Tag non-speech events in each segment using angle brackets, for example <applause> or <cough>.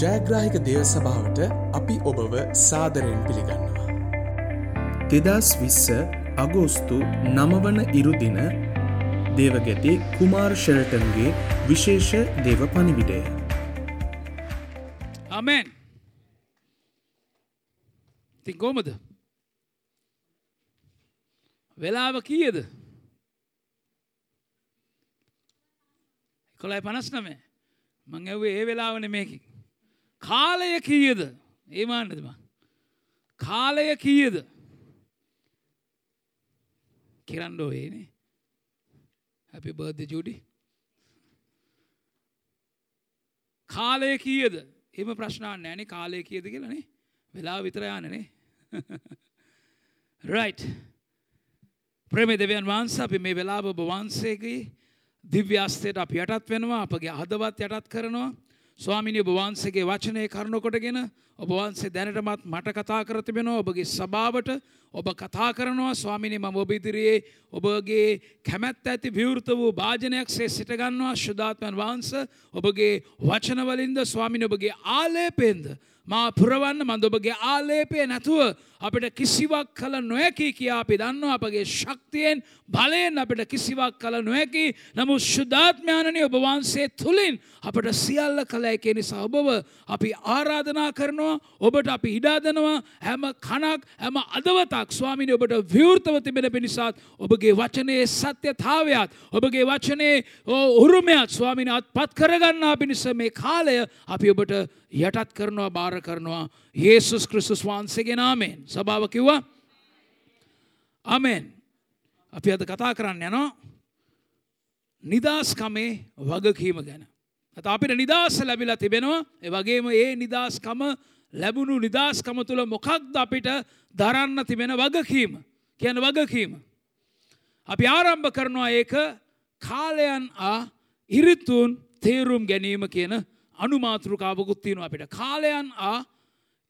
ජයග්‍රාහික දේව සභාවට අපි ඔබව සාදරයෙන් පිළිගන්නවා. දෙදස් විස්ස අගෝස්තු නමවන ඉරුදින දේවගැති කුමාර් ෂෙල්ටන්ගේ විශේෂ දේව පනිවිඩය. අමෙන් ඉතින් කෝමද වෙලාව කීයද? කොළයි පනස් නමේ මං ඇවේ ඒ වෙලාවන මේකින් කාලය කීයද? ඒමාන්නදම කාලය කීයද? කිරන්ඩෝ ඒනේ. හැපි බර්ධ ජුඩි කාලය කීයද? එම ප්‍රශ්නාන්න ෑනේ කාලය කියද කියලනේ වෙලා විතරයානනේ රයිට් <laughs> ප්‍රම දෙවන් වහන්ස අපි මේ වෙලාව ඔබ වහන්සේගේ දිව්‍යස්තයට අප යටත් වෙනවා අපගේ හදවත් යටත් කරනවා. ස්වාමිනි ඔබ වහන්සේගේ වචනය කරුණකොටගෙන ඔබ වහන්සේ දැනටමත් මට කතා කර තිබෙනවා. ඔබගේ සභාවට ඔබ කතා කරනවා. ස්වාමිනි මම ඔබ ඉදිරියේ ඔබගේ කැමැත්ත ඇති විවෘත වූ භාජනයක් සේ සිටගන්නවා ශුද්ධාත්මයන් වහන්ස ඔබගේ වචනවලින්ද ස්වාමිනි ඔබගේ ආලේපෙන්ද මා පුරවන්න මන්ද ඔබගේ ආලේපය නැතුව අපිට කිසිවක් කළ නොයකි කියා අපි දන්නවා අපගේ ශක්තියෙන් බලයෙන් අපිට කිසිවක් කළ නොහැකි. නමුත් ශුද්ධාත්මයානනය ඔබ වහන්සේ තුළින් අපට සියල්ල කළ එකේ නිසා ඔබව අපි ආරාධනා කරනවා ඔබට අපි ඉඩාදනවා හැම කනක් හැම අදවතක් ස්වාමිනි ඔබට විවෘතව තිබෙන පිණිසාත් ඔබගේ වචනයේ සත්‍යතාවයක් ඔබගේ වචනයේ උරුමයක් ස්වාමිනි අත්පත් කරගන්නා පිණිස මේ කාලය අපි ඔබට යටත් කරනවා බාර කරනවා. යේසුස් ක්‍රිස්තුස් වහන්සේගේ නාමයෙන්. සභාව කිව්වා? අමෙන්. අපි අද කතා කරන්න යනවා නිදහස්කමේ වගකීම ගැන. ඇත අපිට නිදහස ලැබිලා තිබෙනවා. ඒ වගේම ඒ නිදහස්කම ලැබුණු නිදහස්කම තුළ මොකක්ද අපිට දරන්න තිබෙන වගකීම? කියන වගකීම. අපි ආරම්භ කරනවා ඒක කාලයන් ආ ඉරිතුන් තේරුම් ගැනීම කියන අනුමාතෘකාවකුත් තියෙනවා අපිට කාලයන් ආ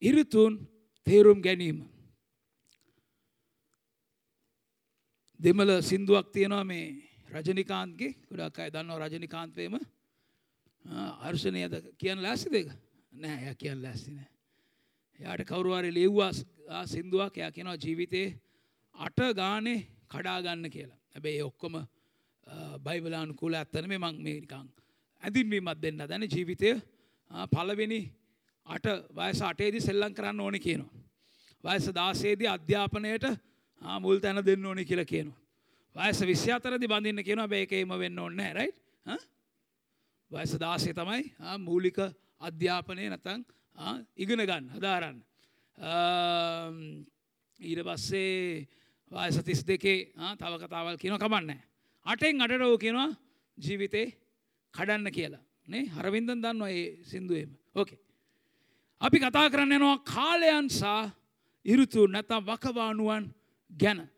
ඉරිතුන් තේරුම් ගැනීම. දෙමල සින්දුවක් තියෙනවා මේ රජනිකාන්ගේ ගොඩක් අය දන්නවා රජනිකාන්තයම අර්ශනයද කියන්න ලැස්සි දෙක නෑ ය කියන්න ලැස්සි නෑ. යාට කවරුවාරි ලියව්වා සින්දුවක් යා කියනවා ජීවිතයේ අට ගානේ කඩාගන්න කියලා. හැබැයි ඔක්කොම බයිබලානුකූල ඇත්තන මේ මං මේනිකං ඇඳින්වීමත් දෙන්න දැන ජීවිතය පලවෙනි අට වයස අටේදි සෙල්ලං කරන්න ඕන කියනවා. වයස දාසේදී අධ්‍යාපනයට මුල් තැන දෙන්න ඕනි කියල කියනවා. වයස විශ්‍ය අතරදි බඳන්න කියනවා බේකේම වෙන්න ඔන්න රයි වයස දාසේ තමයි මූලික අධ්‍යාපනය නැතං ඉගෙන ගන්න හදාරන්න. ඊට පස්සේ වයස තිස් දෙකේ තව කතාවල් කියන කමන්න. අටෙන් අටරෝ කියනවා ජීවිතේ කඩන්න කියලා නේ හරවින්දන් දන්නවා ඒ සිින්දුවේම ඕකේ. අපි කතා කරන්න යනවා කාලයන් සා ඉරුතු නැතම් වකවානුවන් ගැන.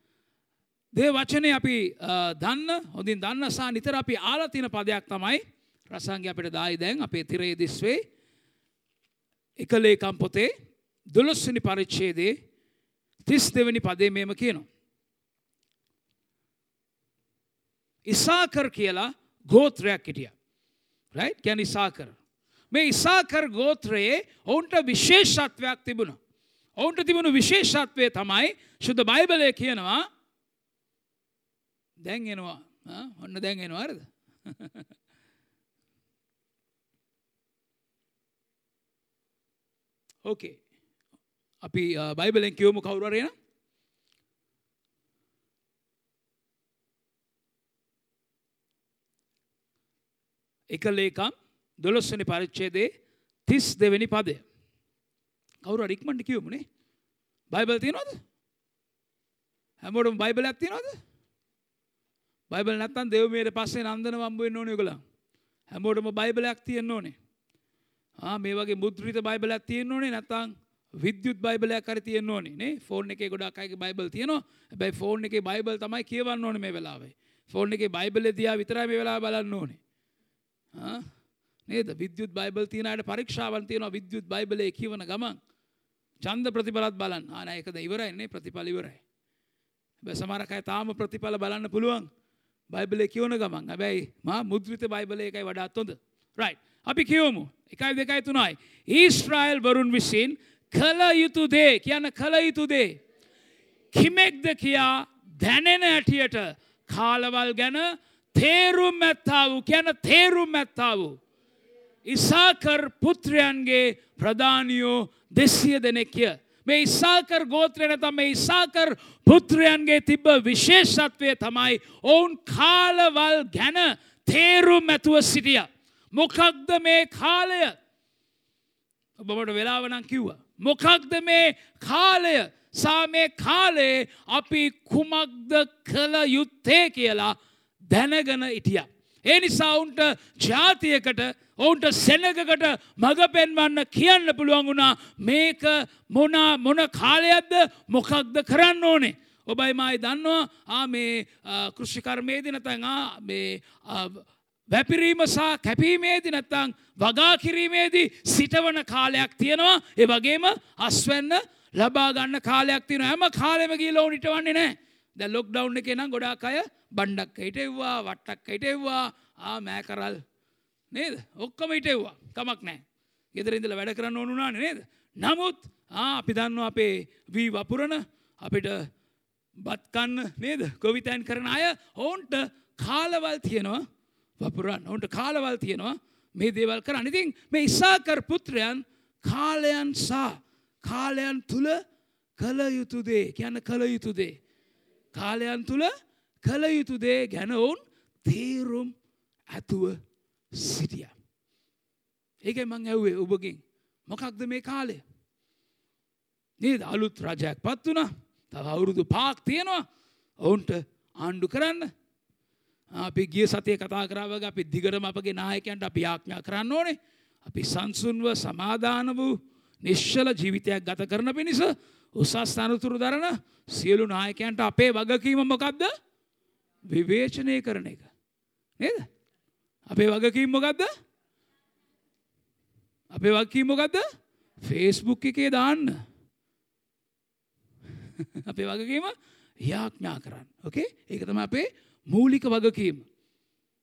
දේ වචනය අපි දන්න හොඳින් දන්නසා නිතර අපි ආලතින පදයක් තමයි රසංග අපිට දායි දැන් අපේ තිරේ දිස්වේ එකලේකම් පොතේ දොළොස්වනි පරිච්චේදේ තිස් දෙවනි පදේ මේම කියනවා. ඉසාකර් කියලා ගෝත්‍රයක් හිටිය. රයි් ගැන ඉසාකර. මේ ඉසාකර් ගෝත්‍රයේ ඔවුන්ට විශේෂත්වයක් තිබුණ. ඔවුන්ට තිබුණු විශේෂත්වය තමයි ශුද්ධ බයිබලය කියනවා දැන්ගෙනවා ඔන්න දැන්ගෙනවාරද. ඕකේ <laughs> අපි බයිබලෙන් කියවමු කවුරරයෙන එක ලේකම් දොළොස්වනි පරිච්චේදේ තිස් දෙවැනි පදය. කවුරු රික්මට කියවමුණේ බයිබල් තියනොද හැමෝටම බයිබල ඇත්තිනොද බයිබල් නැත්තන් දෙවමේට පස්සේ නන්දන වම්බුවෙන් ඕනය කළ හැමෝටම බයිබලයක් තියෙන් ඕනේ. මේ වගේ මුද්‍රිත බයිබලයක් තියෙන් ඕනේ නැතං විද්‍යුත් බයිබලයක් කර තියෙන් ඕනේ නේ? ෆෝන් එක ගොඩක් අයක බයිබල් තියනවා. බැයි ෆෝන් එක බයිබල් තමයි කියවන්න ඕන මේ වෙලාවේ. ෆෝන් එක බයිබල දයා විතරයි මේ වෙලා බලන්න ඕනේ. නේද? විද්‍යුත් බයිබල් තියනට පරීක්ෂාවන් තියෙනවා විද්‍යුත් බයිබලය කියවන ගමන් චන්ද ප්‍රතිඵලත් බලන් ආන එකද ඉවරයින්නේ ප්‍රතිඵලිවරයි බැ සමරකයි තාම ප්‍රතිඵල බලන්න පුළුවන් බයිබලය කියවන ගමන්. හැබැයි මා මුද්‍රිත බයිබලය එකයි වඩාත් හොඳ. රයි් අපි කියවමු. එකයි දෙකයි තුනයි. ඊස්ට්‍රයිල් වරුන් විසින් කළ යුතු දේ. කියන කළ යුතු දේ. කිමෙක්ද කියා දැනෙන ඇටියට කාලවල් ගැන තේරුම් ඇත්තා වූ කියන තේරුම් ඇත්තා වූ. ඉසාකර් පුත්‍රයන්ගේ ප්‍රධානියෝ දෙසිය දෙනෙක්ය. මේ ඉස්සාකර් ගෝත්‍රය නැතම් මේ ඉස්සාකර් පුත්‍රයන්ගේ තිබ්බ විශේෂත්වය තමයි ඔවුන් කාලවල් ගැන තේරුම් ඇතුව සිටිය. මොකක්ද මේ කාලය ඔබට වෙලාවනං කිව්ව. මොකක්ද මේ කාලය සා මේ කාලේ අපි කුමක්ද කළ යුත්තේ කියලා දැනගන ඉටිය. ඒ නිසා ඔවුන්ට ජාතියකට ඔවුන්ට සෙනගකට මඟ පෙන්වන්න කියන්න පුළුවන් වුණා මේක මොනා මොන කාලයක්ද මොකක්ද කරන්න ඕනේ. ඔබයි මයි දන්නවා ආ මේ කෘෂිකර්මේදි නැතන් මේ වැපිරීම සහ කැපීමේදි නැත්තං වගා කිරීමේදී සිටවන කාලයක් තියෙනවා ඒ වගේම අස්වැන්න ලබා ගන්න කාලයක් තියෙන හැම කාලෙම ගිහිල්ලා උන් හිටවන්නේ නැහැ. දැන් ලොක්ඩවුන් එකේ නම් ගොඩාක් අය බණ්ඩක් හිටෙව්වා, වට්ටක් හිටෙව්වා, ආ මෑ කරල් නේද? ඔක්කොම හිටෙව්වා. කමක් නැහැ. ගෙදර ඉඳලා වැඩ කරන්න ඕන උනානේ නේද? නමුත් ආ අපි දන්නවා අපේ වී වපුරන අපිට බත් කන්න නේද? ගොවිතැන් කරන අය ඔවුන්ට කාලවල් තියෙනවා වපුරන්න. ඔවුන්ට කාලවල් තියෙනවා මේ දේවල් කරන්න. ඉතින් මේ ඉසාකර් පුත්‍රයන් කාලයන් සා කාලයන් තුල කළ යුතු දේ කියන්න කළ යුතු දේ. කාලයන් තුල කළ යුතු දේ ගැන ඔවුන් තේරුම් ඇතුව සිටිය. ඒක මං ඇව්වේ ඔබගින්. මොකක්ද මේ කාලය. නේද? අලුත් රජයක් පත් වුණ. තව අවුරුදු පාක් තියෙනවා. ඔවුන්ට ආණ්ඩු කරන්න. අපි ගිය සතිය කතා කරාවග අපි දිගටම අපගේ නායකයන්ට අපි යාඥා කරන්න ඕනේ. අපි සංසුන්ව සමාධාන වූ නිශ්චල ජීවිතයක් ගත කරන පිණිස උසස් තනතුරු දරන සියලු නායකයන්ට අපේ වගකීම මොකක්ද විවේචනය කරන එක. නේද? අපේ වගකීම් මොකක්ද අපේ වගකීම් මොකක්ද ෆේස්බුක් එකේ දාන්න. <laughs> අපේ වගකීම යාඥා කරන්න. ඕකේ ඒක තමයි අපේ මූලික වගකීම.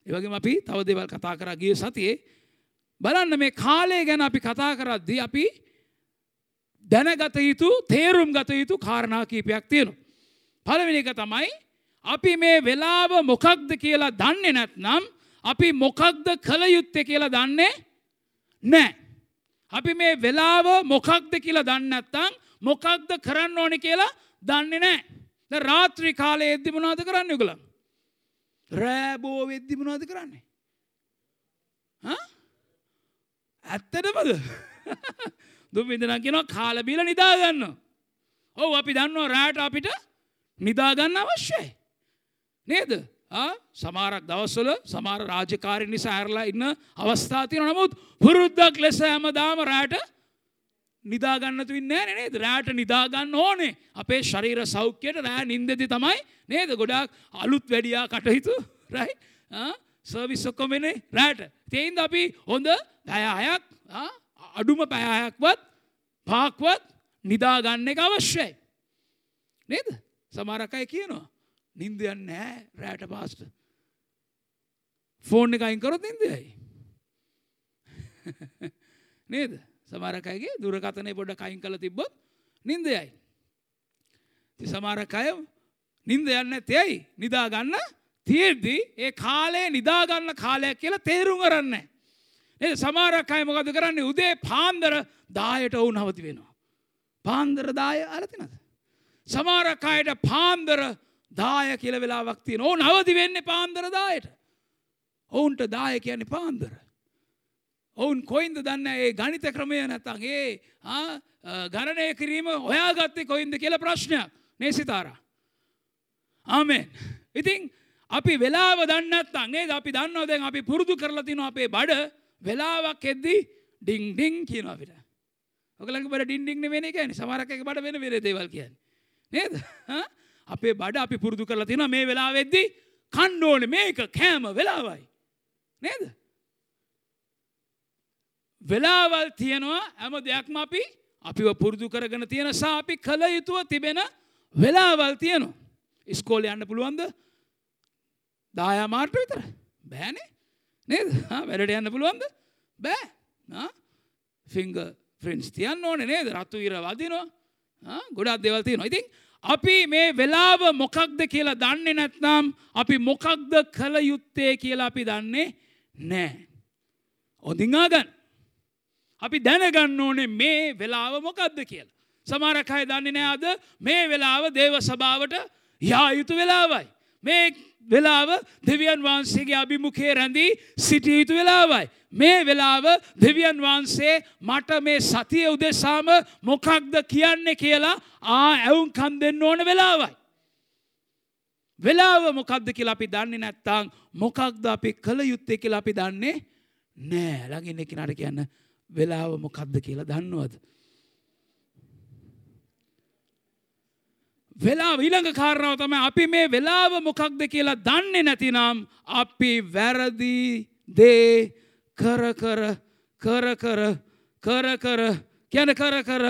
ඒ වගේම අපි තව දේවල් කතා කරා ගිය සතියේ බලන්න මේ කාලය ගැන අපි කතා කරද්දී අපි දැනගත යුතු තේරුම් ගත යුතු කාරණා කීපයක් තියෙනවා. පළවෙනි එක තමයි අපි මේ වෙලාව මොකක්ද කියලා දන්නේ නැත්නම් අපි මොකක්ද කළ යුත්තේ කියලා දන්නේ නැහැ. අපි මේ වෙලාව මොකක්ද කියලා දන්නේ නැත්නම් මොකක්ද කරන්න ඕනේ කියලා දන්නේ නැහැ. දැන් රාත්‍රී කාලේ එද්දි මොනවද කරන්නේ ඔයගොල්ලෝ? රෑ බෝ වෙද්දි මොනවද කරන්නේ? හා? ඇත්තටමද? <laughs> දුම්විඳනම් කියනවා කාල බීල නිදාගන්න. ඔව් අපි දන්නවා රෑට අපිට නිදාගන්න අවශ්‍යයි. නේද? සමාරක් දවස්වල සමාර රාජකාරී නිසා ඇරලා ඉන්න අවස්ථා තියෙනවා. නමුත් පුරුද්දක් ලෙස හැමදාම රෑට නිදාගන්නතු ඉන්නේ නැහැ නේද? රෑට නිදාගන්න ඕනේ. අපේ ශරීර සෞඛ්‍යයට රෑ නිින්දෙදි තමයි නේද? ගොඩාක් අලුත් වැඩියා කටයුතු right? සර්විස් ඔක්කොම වෙන්නේ රෑට. ඒ අපි හොඳ පැය හයක් අඩුම පැයහයක්වත් පාක්වත් නිදාගන්න එක අවශ්‍යයි. නේද සමාරකයි කියනවා. නින්දයන් නෑ රෑට පාස්ට. ෆෝන් එක අයින්කරොත් නින්දයයි. <laughs> නේද සමාරකයගේ දුරකතනය පොඩ කයින් කළ තිබ්බොත් නින්දයයි. ති සමාරකය නින්ද යන්න තෙයි නිදාගන්න තියෙද්දී ඒ කාලේ නිදාගන්න කාලයක් කියලා තේරුම් කරන්නේ. ඒ සමාරක් අය මොකද කරන්නේ උදේ පාන්දර දායට ඔවුන් නවති වෙනවා. පාන්දර දාය අරතිනද. සමාරක් අයට පාන්දර දාය කියල වෙලාවක් තියෙන ඕ නවති වෙන්න පාන්දර දායට. ඔවුන්ට දාය කියන්නේ පාන්දර. ඔවුන් කොයින්ද දන්න ඒ ගනිත ක්‍රමය නැතන්ගේ ගණනය කිරීම ඔයාගත්තේ කොයින්ද කියල ප්‍රශ්නයක් නේසිතාරා. ආමෙන්. ඉතිං අපි වෙලාව දන්නත් අන්නේ අපි දන්නවද අපි පුරුදු කරලා තින අපේ බඩ වෙලාවක් එද්දී ඩිං ඩිං කියන අපිට. ඔකලඟ බට ඩින්ඩිං වෙන ගැන සමරක බට වෙන වෙර දේවල් කියන්න. නේද? අපේ බඩ අපි පුරුදු කරලා තින මේ වෙලා වෙද්දි කණ්ඩෝන මේක කෑම වෙලාවයි. නේද? වෙලාවල් තියෙනවා ඇම දෙයක්ම අපි අපිව පුරුදු කරගෙන තියෙන සා අපි කළ යුතුව තිබෙන වෙලාවල් තියෙනවා. ඉස්කෝල යන්න පුළුවන්ද? දායා මාර්ට විතර? බෑනේ. නේද? වැඩට යන්න පුළුවන්ද? බෑ. ෆිංග ෆ්‍රෙන්ස් තියන්න ඕන නේද? රත්තු ඉර වදිනවා. ගොඩක් දෙවල්තිය නොයිතින් අපි මේ වෙලාව මොකක්ද කියලා දන්නේ නැත්නම් අපි මොකක්ද කළ යුත්තේ කියලා අපි දන්නේ නෑ. ඔදිංආගන් අපි දැනගන්න ඕනේ මේ වෙලාව මොකක්ද කියලා. සමාරකය දන්නේ නෑ අද මේ වෙලාව දේව සභාවට යා යුතු වෙලාවයි. මේ වෙලාව දෙවියන් වහන්සේගේ අභිමුඛේ රැඳී සිටිය යුතු වෙලාවයි. මේ වෙලාව දෙවියන් වහන්සේ මට මේ සතිය උදෙසාම මොකක්ද කියන්නේ කියලා ආ ඇවුම් කන් දෙන්න ඕන වෙලාවයි. වෙලාව මොකක්ද කියලා අපි දන්නේ නැත්තං මොකක්ද අපි කළ යුත්තේ කියලා අපි දන්නේ නෑ ළඟින් එකිනට කියන්න වෙලාව මොකක්ද කියලා දන්නවද. වෙලා ඊළඟ කාරණාව තමයි අපි මේ වෙලාව මොකක්ද කියලා දන්නේ නැතිනම් අපි වැරදි දේ කර කර කර කර කර කර කියන කර කර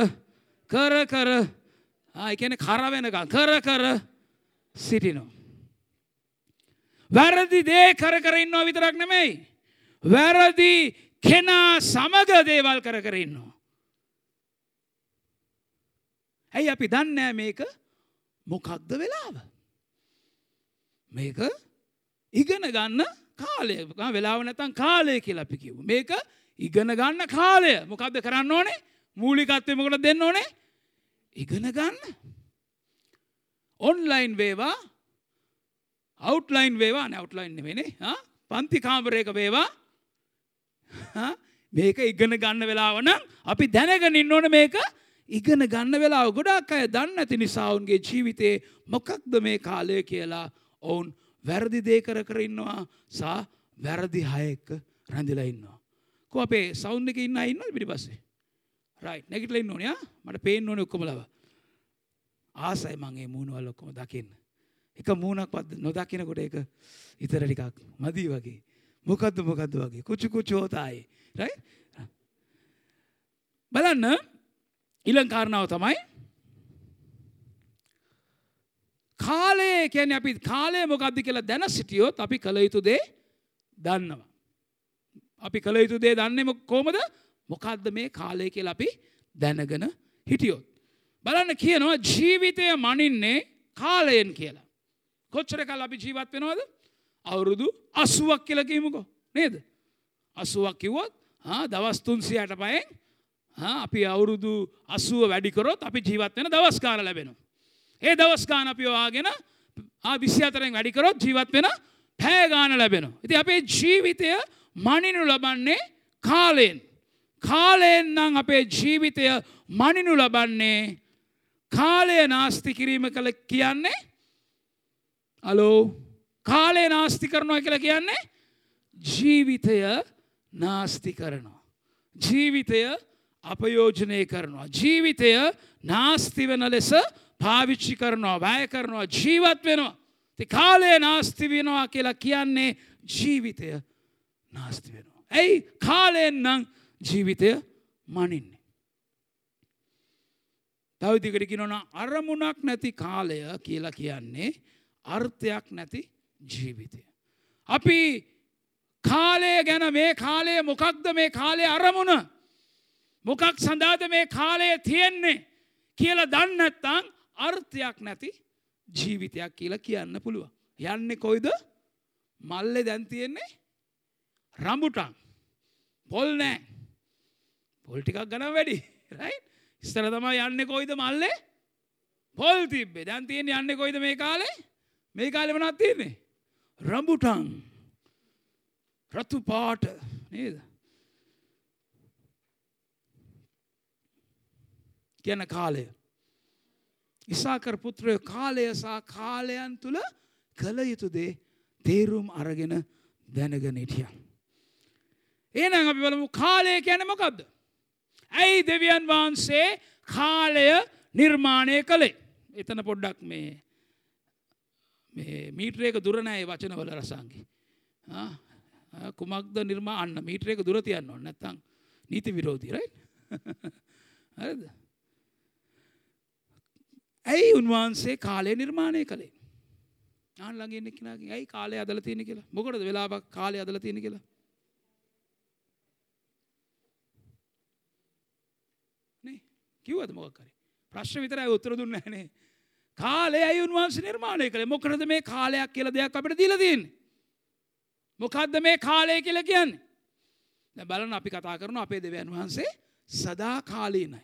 කර කර ආයකන කර වෙනකම් කර කර සිටිනවා. වැරදි දේ කර කර ඉන්නවා විතරක් නෙමෙයි. වැරදි කෙනා සමග දේවල් කර කර ඉන්නවා. ඇයි අපි දන්නෑ මේක මොකක්ද වෙලාව. මේක ඉගෙන ගන්න කාලය. වෙලාව නැතන් කාලය කියලා අපි කිව්. මේක ඉගෙන ගන්න කාලය. මොකක්ද කරන්න ඕනේ? මූලිකත්වය මොකට දෙන්න ඕනේ? ඉගෙන ගන්න. ඔන්ලයින් වේවා. අවට්ලයින් වේවා. නැවට්ලයින් වෙනේ පන්ති කාමරයක වේවා. මේක ඉගෙන ගන්න වෙලාවන අපි දැනගෙන ඉන්න ඕන මේක ඉගෙන ගන්න වෙලා ගොඩක් අය දන්න ඇති නිසාවුන්ගේ ජීවිතේ මොකක්ද මේ කාලය කියලා ඔවුන් වැරදි දේ කර කර ඉන්නවා සා වැරදි හයක රැඳිලා ඉන්නවා. කො අපේ සෞන්් එක ඉන්න ඉන්න පිටි පස්සේ රයි නැගිටල ඉන්න ඕනයා මට පේෙන් ඕන ඔක්කොමලව ආසයි මගේ මූුණවල් ඔක්කොම දකින්න. එක මූුණක් පත් නොදකිනකොට එක ඉතර ටිකක් මදී වගේ. මොකක්ද මොකක්ද වගේ? කුචු කුචෝතායි රයි බලන්න. ඉළං කාරණාව තමයි කාලය කැන අපි කාලය මොකක්ද කියලා දැන සිටියොත් අපි කළ යුතු දේ දන්නවා. අපි කළ යුතු දේ දන්නෙම කෝමද මොකක්ද මේ කාලය කියල අපි දැනගෙන හිටියොත්. බලන්න කියනවා ජීවිතය මනින්නේ කාලයෙන් කියලා. කොච්චර කල් අපි ජීවත් වෙනවද අවුරුදු අසුවක් කියලකීමකෝ නේද. අසුවක් කිව්වොත් දවස්තුන්සියට පයෙන් අපි අවුරුදු අසුව වැඩිකරොත් අපි ජීවත් වෙන දවස්කාර ලැබෙනවා. ඒ දවස්කාන අපි වාගෙන විසි අතරෙන් වැඩිකරොත් ජීවත් වෙන පෑගාන ලැබෙනවා. ඉති අපේ ජීවිතය මනිනු ලබන්නේ කාලයෙන්. කාලයෙන් නම් අපේ ජීවිතය මනිනු ලබන්නේ කාලය නාස්ති කිරීම කළ කියන්නේ අලෝ කාලය නාස්ති කරනවා කියලා කියන්නේ ජීවිතය නාස්ති කරනවා. ජීවිතය අපයෝජනය කරනවා. ජීවිතය නාස්ති වෙන ලෙස පාවිච්චි කරනවා වැය කරනවා ජීවත් වෙනවා. ති කාලය නාස්ති වෙනවා කියලා කියන්නේ ජීවිතය නාස්ති වෙනවා. ඇයි කාලයෙන් නං ජීවිතය මනින්නේ. තවදිකට කිනොන අරමුණක් නැති කාලය කියලා කියන්නේ අර්ථයක් නැති ජීවිතය. අපි කාලය ගැන මේ කාලය මොකක්ද මේ කාලය අරමුණ මොකක් සඳාද මේ කාලය තියෙන්නේ කියලා දන්නත්තං අර්ථයක් නැති ජීවිතයක් කියලා කියන්න පුළුව. යන්නේ කොයිද? මල්ලෙ දැන්තියෙන්නේ රම්බුටන් පොල් නෑ. පොල්ටිකක් ගන වැඩි ස්තර තම යන්න කොයිද මල්ලේ? පොල් තිබ්බේ. දැන්තියෙන් යන්න කොයිද මේ කාලේ? මේ කාලෙමනත් තියන්නේ? රම්බුටන් රතු පාට නේද? කියන කාලය. ඉසාකර පුත්‍රය කාලය සහ කාලයන් තුළ කළ යුතුදේ තේරුම් අරගෙන දැනගෙන හිටිය. ඒනම් අපි බලමු කාලය කියන මොකක්ද. ඇයි දෙවියන් වහන්සේ කාලය නිර්මාණය කළේ. එතන පොඩ්ඩක් මේ මීටරේක දුරනෑ වචනවල රසංගි. කුමක්ද නිර්මා අන්න මීටරේක දුර තියන්න ඕන්න නැත්තං නීති විරෝධීරයි. <laughs> හරිද? ඇයි උන්වහන්සේ කාලය නිර්මාණය කළේ ආන් ළඟ ඉන්න කෙනාගෙන් ඇයි කාලය අදලා තියෙන්නේ කියලා. මොකටද වෙලාවක් කාලය අදලා තියෙන්නේ කියලා. නේ කිව්වද මොකක් කරේ? ප්‍රශ්න විතරයි උත්තර දුන්නේ නැහනේ. කාලය ඇයි උන්වහන්සේ නිර්මාණය කළේ? මොකටද මේ කාලයක් කියලා දෙයක් අපිට දීලා තියෙන්නේ? මොකද්ද මේ කාලය කියලා කියන්නේ? දැන් බලන්න අපි කතා කරන අපේ දෙවියන් වහන්සේ සදා කාලීනයි.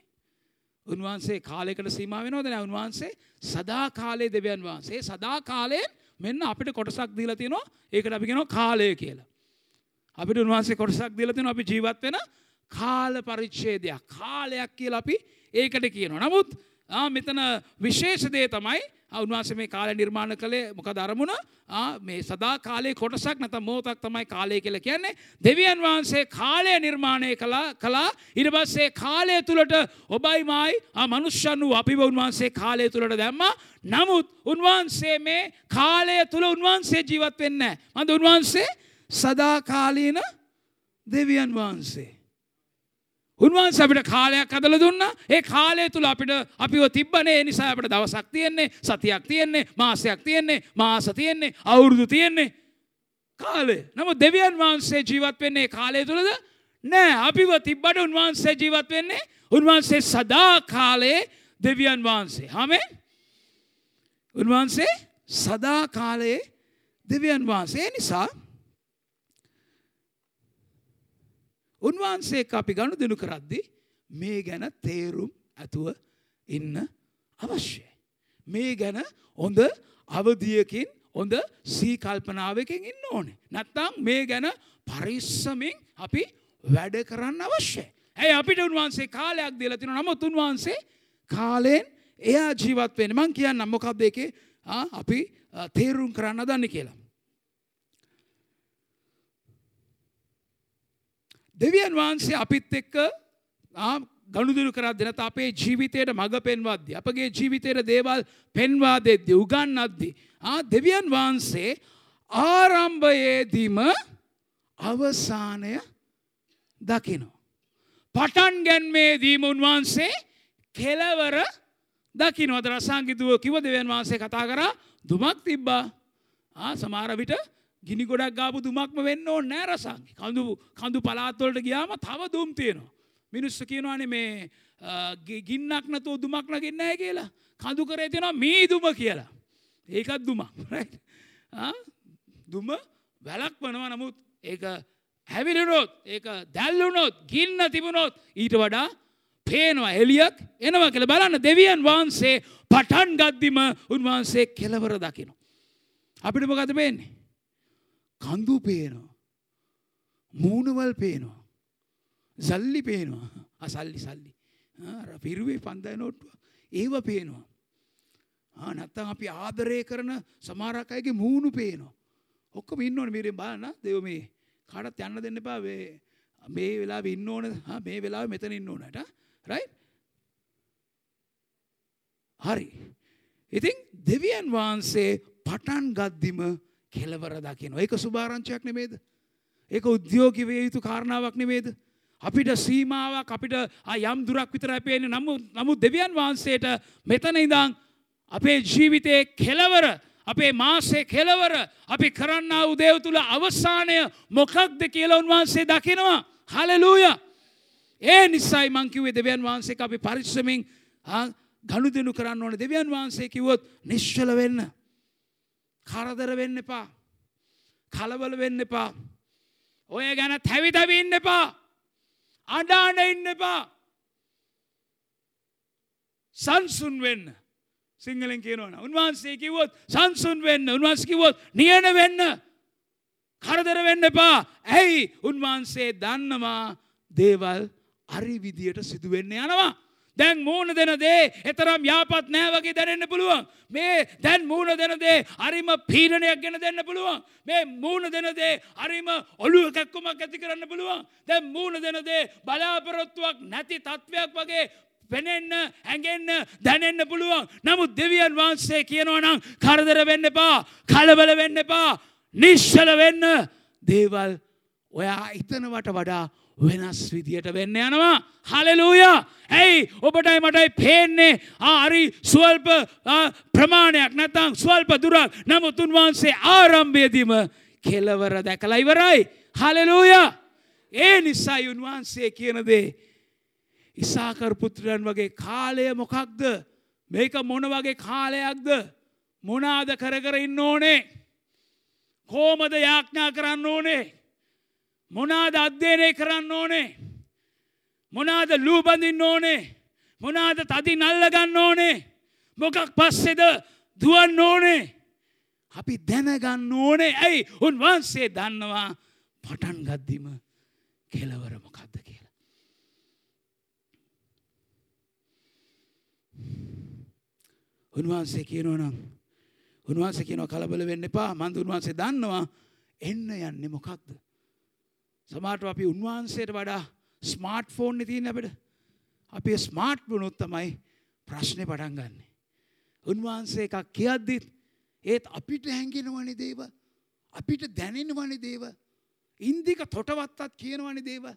උන්වහන්සේ කාලයකට සීමා වෙනවද නැහැ උන්වහන්සේ සදා කාලයේ දෙවියන් වහන්සේ සදා කාලයෙන් මෙන්න අපිට කොටසක් දීලා තියෙනවා ඒකට අපි කියනවා කාලය කියලා. අපිට උන්වහන්සේ කොටසක් දීලා තියෙනවා අපි ජීවත් වෙන කාල පරිච්ඡේදයක් කාලයක් කියලා අපි ඒකට කියනවා. නමුත් මෙතන විශේෂදේ තමයි උන්වහන්සේ මේ කාලය නිර්මාණ කළේ මොකද අරමුණ? මේ සදා කාලයේ කොටසක් නැත්නම් මොහොතක් තමයි කාලය කියලා කියන්නේ. දෙවියන් වහන්සේ කාලය නිර්මාණය කළා කළා. ඊට පස්සේ කාලය තුලට ඔබයි මායි ආ මනුෂ්‍යයන් වූ අපිව උන්වහන්සේ කාලය තුලට දැම්මා. නමුත් උන්වහන්සේ මේ කාලය තුල උන්වහන්සේ ජීවත් වෙන්නේ නැහැ. මන්ද උන්වහන්සේ සදාකාලීන දෙවියන් වහන්සේ. උන්වහන්ස අපිට කාලයක් අදල දුන්න. ඒ කාලය තුළ අපිට අපිව තිබ්බනේ. නිසා අපට දවසක් තියෙන්නේ සතියක් තියෙන්නේ මාසයක් තියෙන්නේ මාස තියෙන්නේ අවුරුදු තියෙන්නේ. කාලේ නම දෙවියන් වහන්සේ ජීවත් වෙන්නේ කාලය තුළද නෑ. අපිව තිබ්බට උන්වහන්සේ ජීවත් වෙන්නේ උන්වහන්සේ සදා කාලයේ දෙවියන් වහන්සේ. හමේ උන්වහන්සේ සදා කාලයේ දෙවියන් වහන්සේ. නිසා උන්වහන්සේ අපි ගණු දෙනු කරද්දි මේ ගැන තේරුම් ඇතුව ඉන්න අවශ්‍යයි. මේ ගැන හොඳ අවධියකින් හොඳ සීකල්පනාවකින් ඉන්න ඕනේ. නැත්තම් මේ ගැන පරිස්සමින් අපි වැඩ කරන්න අවශ්‍යයි. ඇයි අපිට උන්වහන්සේ කාලයක් දීලා තියෙනවා. නමුත් උන්වහන්සේ කාලයෙන් එයා ජීවත් වෙන්නේ. මං කියන්නම් මොකක්ද ඒකේ අපි තේරුම් කරන්න දන්නේ කියලා. දෙවියන් වහන්සේ අපිත් එක්ක ගණුදුරු කරත් දෙනත අපේ ජීවිතයට මඟ පෙන්වද්දි. අපගේ ජීවිතයට දේවල් පෙන්වා දෙද්දි උගන්නද්දි. දෙවියන් වහන්සේ ආරම්භයේදීම අවසානය දකිනෝ. පටන් ගැන්මේදීම උන්වහන්සේ කෙලවර දකිනවද රසංගිතුව කිව දෙවන් වහන්සේ කතා කරා දුමක් තිබ්බා සමාර විට ගිනි ගොඩක් ගාපු දුමක්ම වෙන්න ඕන නෑ රසංගි. කඳු කඳු පළාත්වලට ගියාම තව දුම් තියෙනවා. මිනිස්සු කියනවානේ මේ ගින්නක් නැතුව දුමක් නගින්නේ නැහැ කියලා. කඳු කරේ තියෙනවා මේ දුම කියලා. ඒකත් දුමක්. රයිට්. දුම වැලක් වනවා නමුත් ඒක හැවිලුනොත් ඒක දැල්ලුනොත් ගින්න තිබුණොත් ඊට වඩා පේනවා එලියක් එනවා කියලා බලන්න දෙවියන් වහන්සේ පටන් ගද්දිම උන්වහන්සේ කෙලවර දකිනවා. අපිට මොකද පේන්නේ? කඳු පේනවා. මූුණවල් පේනවා. සල්ලි පේනවා අසල්ලි සල්ලි පිරුවේ පන්දය නොට්ටුව ඒව පේනවා. නැත්තන් අපි ආදරය කරන සමාරක් අයගේ මූුණු පේනවා. ඔක්කොම ඉන්න ඕන මේරෙන් බලන්න දෙව මේ කාටත් යන්න දෙන්න එපා මේ වෙලා ඉන්න ඕන මේ වෙලා මෙතන ඉන්න ඕනට රයි හරි ඉතින් දෙවියන් වහන්සේ පටන් ගද්දිම කෙලවර දකින. ඒක සුභාරංචයක් නෙමේද. ඒක උද්‍යෝගි වේ යුතු කාරණාවක් නෙමේද. අපිට සීමාවක් අපිට යම් දුරක් විතර අපේන නමු නමුත් දෙවියන් වහන්සේට මෙතන ඉඳං අපේ ජීවිතයේ කෙලවර අපේ මාසේ කෙලවර අපි කරන්න උදේව තුළ අවසානය මොකක්ද කියලා උන්වහන්සේ දකිනවා හලලූය ඒ නිසයි මංකිවේ දෙවියන් වහන්සේ අපි පරිශ්‍රමින් ගණු දෙනු කරන්න ඕන දෙවියන් වහන්සේ කිවොත් නිශ්චල වෙන්න කරදර වෙන්න එපා. කලබල වෙන්න එපා. ඔය ගැන තැවි තැවි ඉන්න එපා. අඩාන ඉන්න එපා. සංසුන් වෙන්න. සිංහලෙන් කියනවන. උන්වහන්සේ කිවොත් සංසුන් වෙන්න. උන්වහන්සේ කිවොත් නියන වෙන්න. කරදර වෙන්න එපා. ඇයි උන්වහන්සේ දන්නවා දේවල් අරි විදියට සිදුවෙන්න යනවා. දැන් මූුණ දෙන දේ එතරම් යාපත් නෑවගේ දැනෙන්න්න පුළුවන්. මේ දැන් මූුණ දෙන දේ අරිම පීරණයක් ගැන දෙන්න පුළුවන්. මේ මූුණ දෙන දේ අරිම ඔලුව කැක්කුමක් ඇති කරන්න පුළුවන්. දැන් මූුණ දෙන දේ බලාපොරොත්තුවක් නැති තත්ත්වයක් වගේ පෙනෙන්න ඇගෙන්න්න දැනෙන්න්න පුළුවන්. නමුත් දෙවියන් වහන්සේ කියනවනම් කරදර වෙන්න එපා කලබල වෙන්න එපා නිශ්ෂල වෙන්න දේවල් ඔයා ඉතනවට වඩා වෙනස් විදියට වෙන්න යනවා. හලලූය. ඇයි? ඔබටයි මටයි පේන්නේ. ආරි ස්වල්ප ප්‍රමාණයක් නැතං ස්වල්ප දුරක්. නමුත් උන්වහන්සේ ආරම්භයදීම කෙලවර දැකලා ඉවරයි. හලලූය. ඒ නිසයි උන්වහන්සේ කියනදේ ඉසාකර් පුත්‍රයන් වගේ කාලය මොකක්ද? මේක මොන වගේ කාලයක්ද? මොනාද කර කර ඉන්න ඕනේ? කෝමද යාඥා කරන්න ඕනේ? මොනාද අධ්‍යයනය කරන්න ඕනේ? මොනාද ලූබඳින්න ඕනේ? මොනාද තදි නල්ලගන්න ඕනේ? මොකක් පස්සෙද දුවන්න ඕනේ? අපි දැනගන්න ඕනේ. ඇයි? උන්වහන්සේ දන්නවා පටන් ගද්දිම කෙලවර මොකක්ද කියලා. උන්වහන්සේ කියනවනම් උන්වහන්සේ කියනව කලබල වෙන්න එපා. මන්ද උන්වහන්සේ දන්නවා එන්න යන්නේ මොකක්ද. සමාට අපි උන්වහන්සේට වඩා ස්මාර්ට් ෆෝන් තියන අපට අපි ස්මාර්ට් වුණොත් තමයි ප්‍රශ්නය පටන් ගන්නේ. උන්වහන්සේ එකක් කියද්දිත් ඒත් අපිට හැඟෙනවනි දේව අපිට දැනෙනවනි දේව ඉන්දික තොටවත්තත් කියනවනි දේව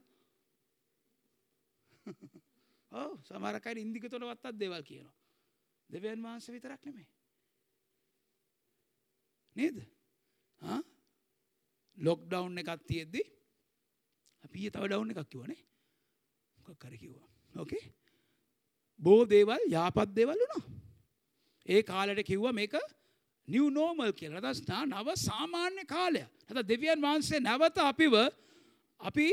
<laughs> ඕ සමරකයි ඉන්දික තොටවත්තත් දෙවල් කියනවා. දෙවන් වහන්ස විතරක් නෙමේ. නේද ලොක් ඩව් එකක් තියෙද්දි අපි තව ඩව් එකක් කිවනේ මොකක් කර කිව්වා. ඕකේ බෝ දේවල් යාපත් දේවල් වුණා. ඒ කාලෙට කිව්වා මේක නිව් නෝමල් කියලා. දස්නා නව සාමාන්‍ය කාලය නැත දෙවියන් වහන්සේ නැවත අපිව අපි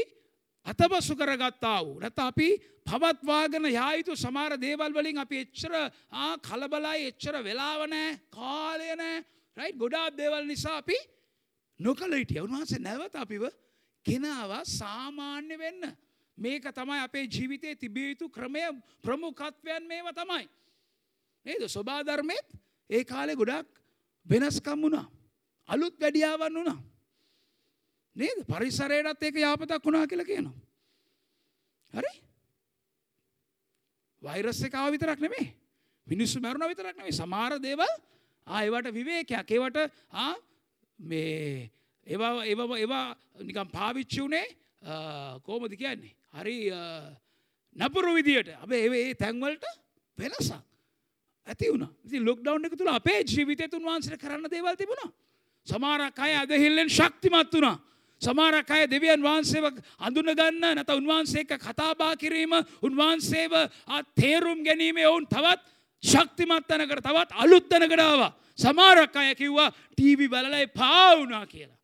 අතබසු කරගත්තා වූ. නැත අපි පවත්වාගෙන යායුතු සමාර දේවල් වලින් අපි එච්චර කලබලයි එච්චර වෙලාව නෑ කාලය නෑ. රයිට් ගොඩාක් දේවල් නිසා අපි නොකළ හිටිය. උන්වහන්සේ නැවත අපිව ගෙනවා සාමාන්‍ය වෙන්න. මේක තමයි අපේ ජීවිතයේ තිබිය යුතු ක්‍රමය ප්‍රමුඛත්වයන් මේව තමයි. නේද? ස්වභාධර්මයත් ඒ කාලේ ගොඩක් වෙනස්කම් වුණා. අලුත් වැඩියාවන් වුණා. නේද? පරිසරයටත් ඒක යාපතක් වුණා කියලා කියනවා. හරි? වෛරස් එක ආව විතරක් නෙමෙයි. මිනිස්සු මැරුණා විතරක් නෙමෙයි. සමහර දේවල් ආ ඒවට විවේකයක්. ඒවට ආ මේ ඒවා ඒවා ඒවා නිකම් පාවිච්චි උනේ කොහොමද කියන්නේ? හරි නපුරු විදියට. අපේ ඒ තැන්වලට වෙනසක් ඇති වුණ. ති ලොක්ඩව් එක තුළ අපේ ජීවිතය තුන් වහන්සට කරන්න දේවල් තිබුණා. සමාරක් අය අදහිල්ලෙන් ශක්තිමත් වුණා. සමාරක් අය දෙවියන් වහන්සේව අඳුනගන්න නැත උන්වහන්සේ එක කතාබා කිරීම උන්වහන්සේව තේරුම් ගැනීම ඔවුන් තවත් ශක්තිමත් තැනකට තවත් අලුත් තැනකටාව සමාරක් අය කිව්වා ටීවි බලලයි පාවුනා කියලා.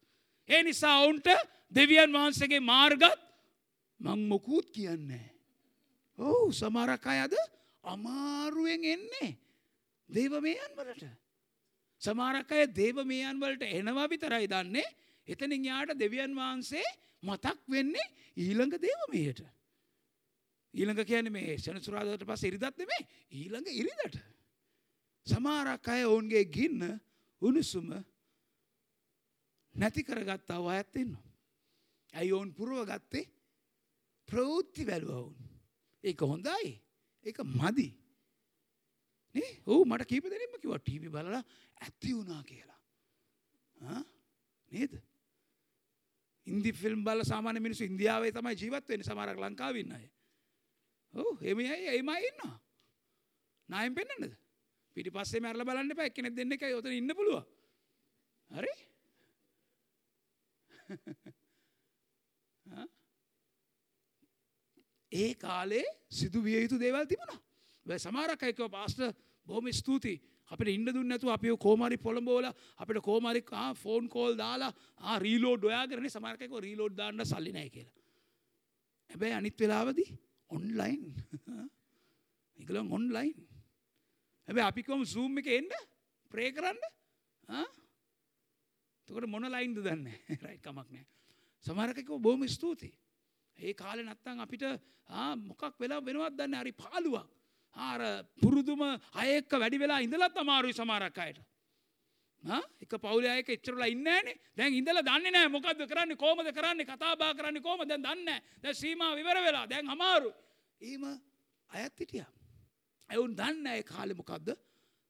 ඒ නිසා ඔවුන්ට දෙවියන් වහන්සේගේ මාර්ගත් මං මොකුත් කියන්නේ. ඔවු සමාරක් අයද අමාරුවෙන් එන්නේ. දේවමයන් වලට. සමාරක් අය දේවමයන් වලට එනවා විතරයි දන්නේ එතනින් යාට දෙවියන් වහන්සේ මතක් වෙන්නේ ඊළඟ දේවමයට. ඊළඟ කියන්නේ මේ සෙනසුරාදාට පස්සේ ඉරිදත් නෙමෙයි ඊළඟ ඉරිදට. සමහරක් අය ඔවුන්ගේ ගින්න උණුසුම නැති කරගත්තා අයත් ඉන්නවා. ඇයි ඔවුන් පුරව ගත්තේ ප්‍රවෘත්ති බැලුව ඔවුන්. ඒක හොඳයි. ඒක මදි. නේ ඔව් මට කීප දෙනෙක්ම කිව්වා ටීවී බලලා ඇති වුණා කියලා. නේද? ඉන්දි ෆිල්ම් බලලා සාමාන්‍ය මිනිස්සු ඉන්දියාවේ තමයි ජීවත් වෙන්නේ සමහරක් ලංකාවේ ඉන්න අය. ඔව් එමෙයි එමයි ඉන්නවා. නායෙන් පෙන්නන්නද? පිටිපස්සේ මැරලා බලන්න එපා එක්කෙනෙක් දෙන්නෙක් ඔතන ඉන්න පුළුවන්. හරි? <laughs> ඒ කාලේ සිදුවිය යුතු දේවල් තිබුණා. වැ සමාරක් අයකව පාස්ට බොහොම ස්තුතියි අපිට ඉන්න දුන්න නැතුව අපි කෝමරි පොළඹෝල අපිට කෝමරි ෆෝන් කෝල් දාලා රීලෝඩ් ඔයාගරනේ සමහරකක රීලෝඩ් දාන්න සල්ලි නැහැ කියලා. හැබැයි අනිත් වෙලාවදී ඔන්ලයින් ඒගොල්ලෝ ඔන්ලයින්. හැබැයි අපි කොහොම Zoom එකේ එන්න ප්‍රේ කරන්න ආ එතකොට මොන ලයින්ද දන්නේ <laughs> රයිට් කමක් නැහැ. සමහරකක බොහොම ස්තුතියි. ඒ කාලේ නැත්තම් අපිට ආ මොකක් වෙලා වෙනවද දන්නේ හරි පාළුවක්. ආර පුරුදුම අයෙක්ක වැඩි වෙලා ඉඳලත් අමාරුයි සමහරක් අයට. එක පවුලේ අයක එච්චරලා ඉන්නේ නැහනේ. දැන් ඉඳලා දන්නේ නැහැ මොකද්ද කරන්නේ කොහමද කරන්නේ කතා බහ කරන්නේ කොහමද දැන් දන්නේ නැහැ. දැන් සීමා විවර වෙලා දැන් අමාරුයි. එහෙම අයත් හිටියා. ඒ උන් දන්නේ නැහැ ඒ කාලේ මොකද්ද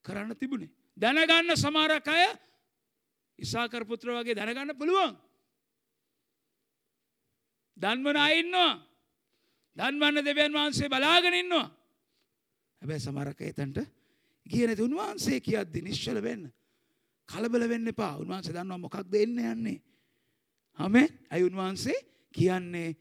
කරන්න තිබුණේ. දැනගන්න සමහරක් අය ඉසාකර් පුත්‍ර වගේ දැනගන්න පුළුවන්. දන්වන අය ඉන්නවා. දන්වන්න දෙවියන් වහන්සේ බලාගෙන ඉන්නවා. හැබැයි සමහරක් එතනට ගියේ නැති උන්වහන්සේ කියද්දි නිශ්චල වෙන්න. කලබල වෙන්න එපා. උන්වහන්සේ දන්නවා මොකක්ද එන්න යන්නේ. ආමෙන්. අයි උන්වහන්සේ කියන්නේ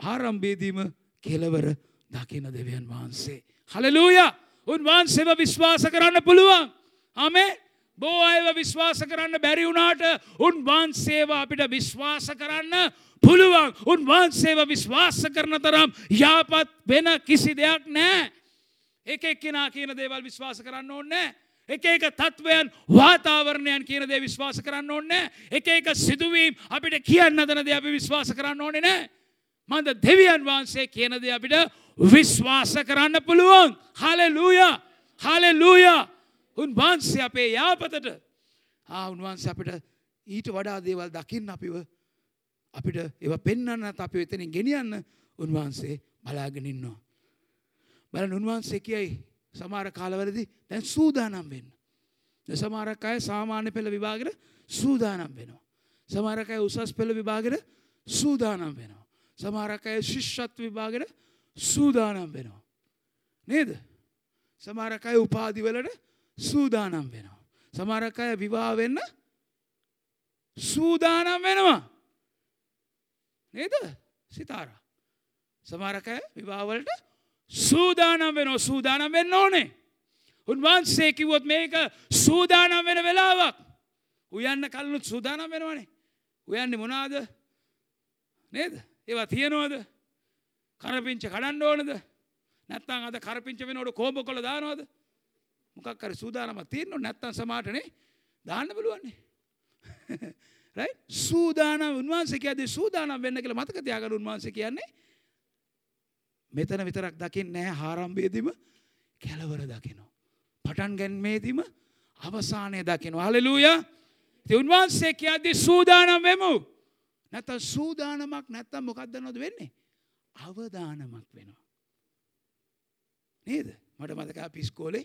ආරම්භයේදීම කෙලවර දකින දෙවියන් වහන්සේ. හලලූය උන්වහන්සේව විශ්වාස කරන්න පුළුවන්. අමේ බෝ අයව විශ්වාස කරන්න බැරි වුණාට උන්වහන්සේව අපිට විශ්වාස කරන්න පුළුවන් උන්වහන්සේව විශ්වාස කරන තරම් යාපත් වෙන කිසි දෙයක් නෑ. එක එක්කෙනා කියන දේවල් විශ්වාස කරන්න ඕන්නෑ. එක එක තත්ත්වයන් වාතාවරණයන් කියන දේ විශ්වාස කරන්න ඕන්නෑ. එක එක සිදුවීම් අපිට කියන්න දන දේ අපි විශ්වාස කරන්න ඕනෙ නෑ. මන්ද දෙවියන් වහන්සේ කියන දේ අපිට විශ්වාස කරන්න පුළුවන්. හලලූය හලලූය උන්වහන්සේ අපේ යාපතට ආ උන්වහන්සේ අපිට ඊට වඩා දේවල් දකින්න අපිව අපිට ඒව පෙන්වන්න අපි එතනින් ගෙනියන්න උන්වහන්සේ බලාගෙනන්නවා. බල උන්වහන්සේ කියයි සමාර කාලවලදි දැන් සූදානම් වෙන්න. සමාරක් අය සාමාන්‍ය පෙළ විභාගට සූදානම් වෙනවා. සමාරක අය උසස් පෙළ විභාගට සූදානම් වෙනවා. සමාරක අය ශිෂ්ෂත් විභාගට සූදානම් වෙනවා. නේද? සමාරක අය උපාධිවලට සූදානම් වෙනවා. සමහරක් අය විවාහ වෙන්න සූදානම් වෙනවා. නේද? සිතාරා. සමහරක් අය විවාහවලට සූදානම් වෙනවා. සූදානම් වෙන්න ඕනේ. උන්වහන්සේ කිව්වොත් මේක සූදානම් වෙන වෙලාවක්. උයන්න කලිනුත් සූදානම් වෙනවනේ. උයන්නේ මොනවාද? නේද? ඒවා තියනවද? කරපිංච කඩන්න ඕනද? නැත්නම් අද කරපිංච වෙනකොට කෝඹ කොළ දානවද? මොකක් හරි සූදානමක් තියෙන්න නැත්තම් සමාටනේ දාන්න බලුවන්නේ. <laughs> රයි සූදානම් උන්වහන්සේ කියද්දී සූදානම් වෙන්න කියලා මතක තියාගන්න උන්වහන්සේ කියන්නේ මෙතන විතරක් දකින්නේ නැහැ ආරම්භයේදීම කෙලවර දකිනවා. පටන් ගැනීමේදීම අවසානය දකිනවා. හලෙලූයා ඉතින් උන්වහන්සේ කියද්දී සූදානම් වෙමු. නැත්තම් සූදානමක් නැත්තම් මොකක්ද නෝද වෙන්නේ? අවදානමක් වෙනවා. නේද? මට මතකයි අපි ඉස්කෝලේ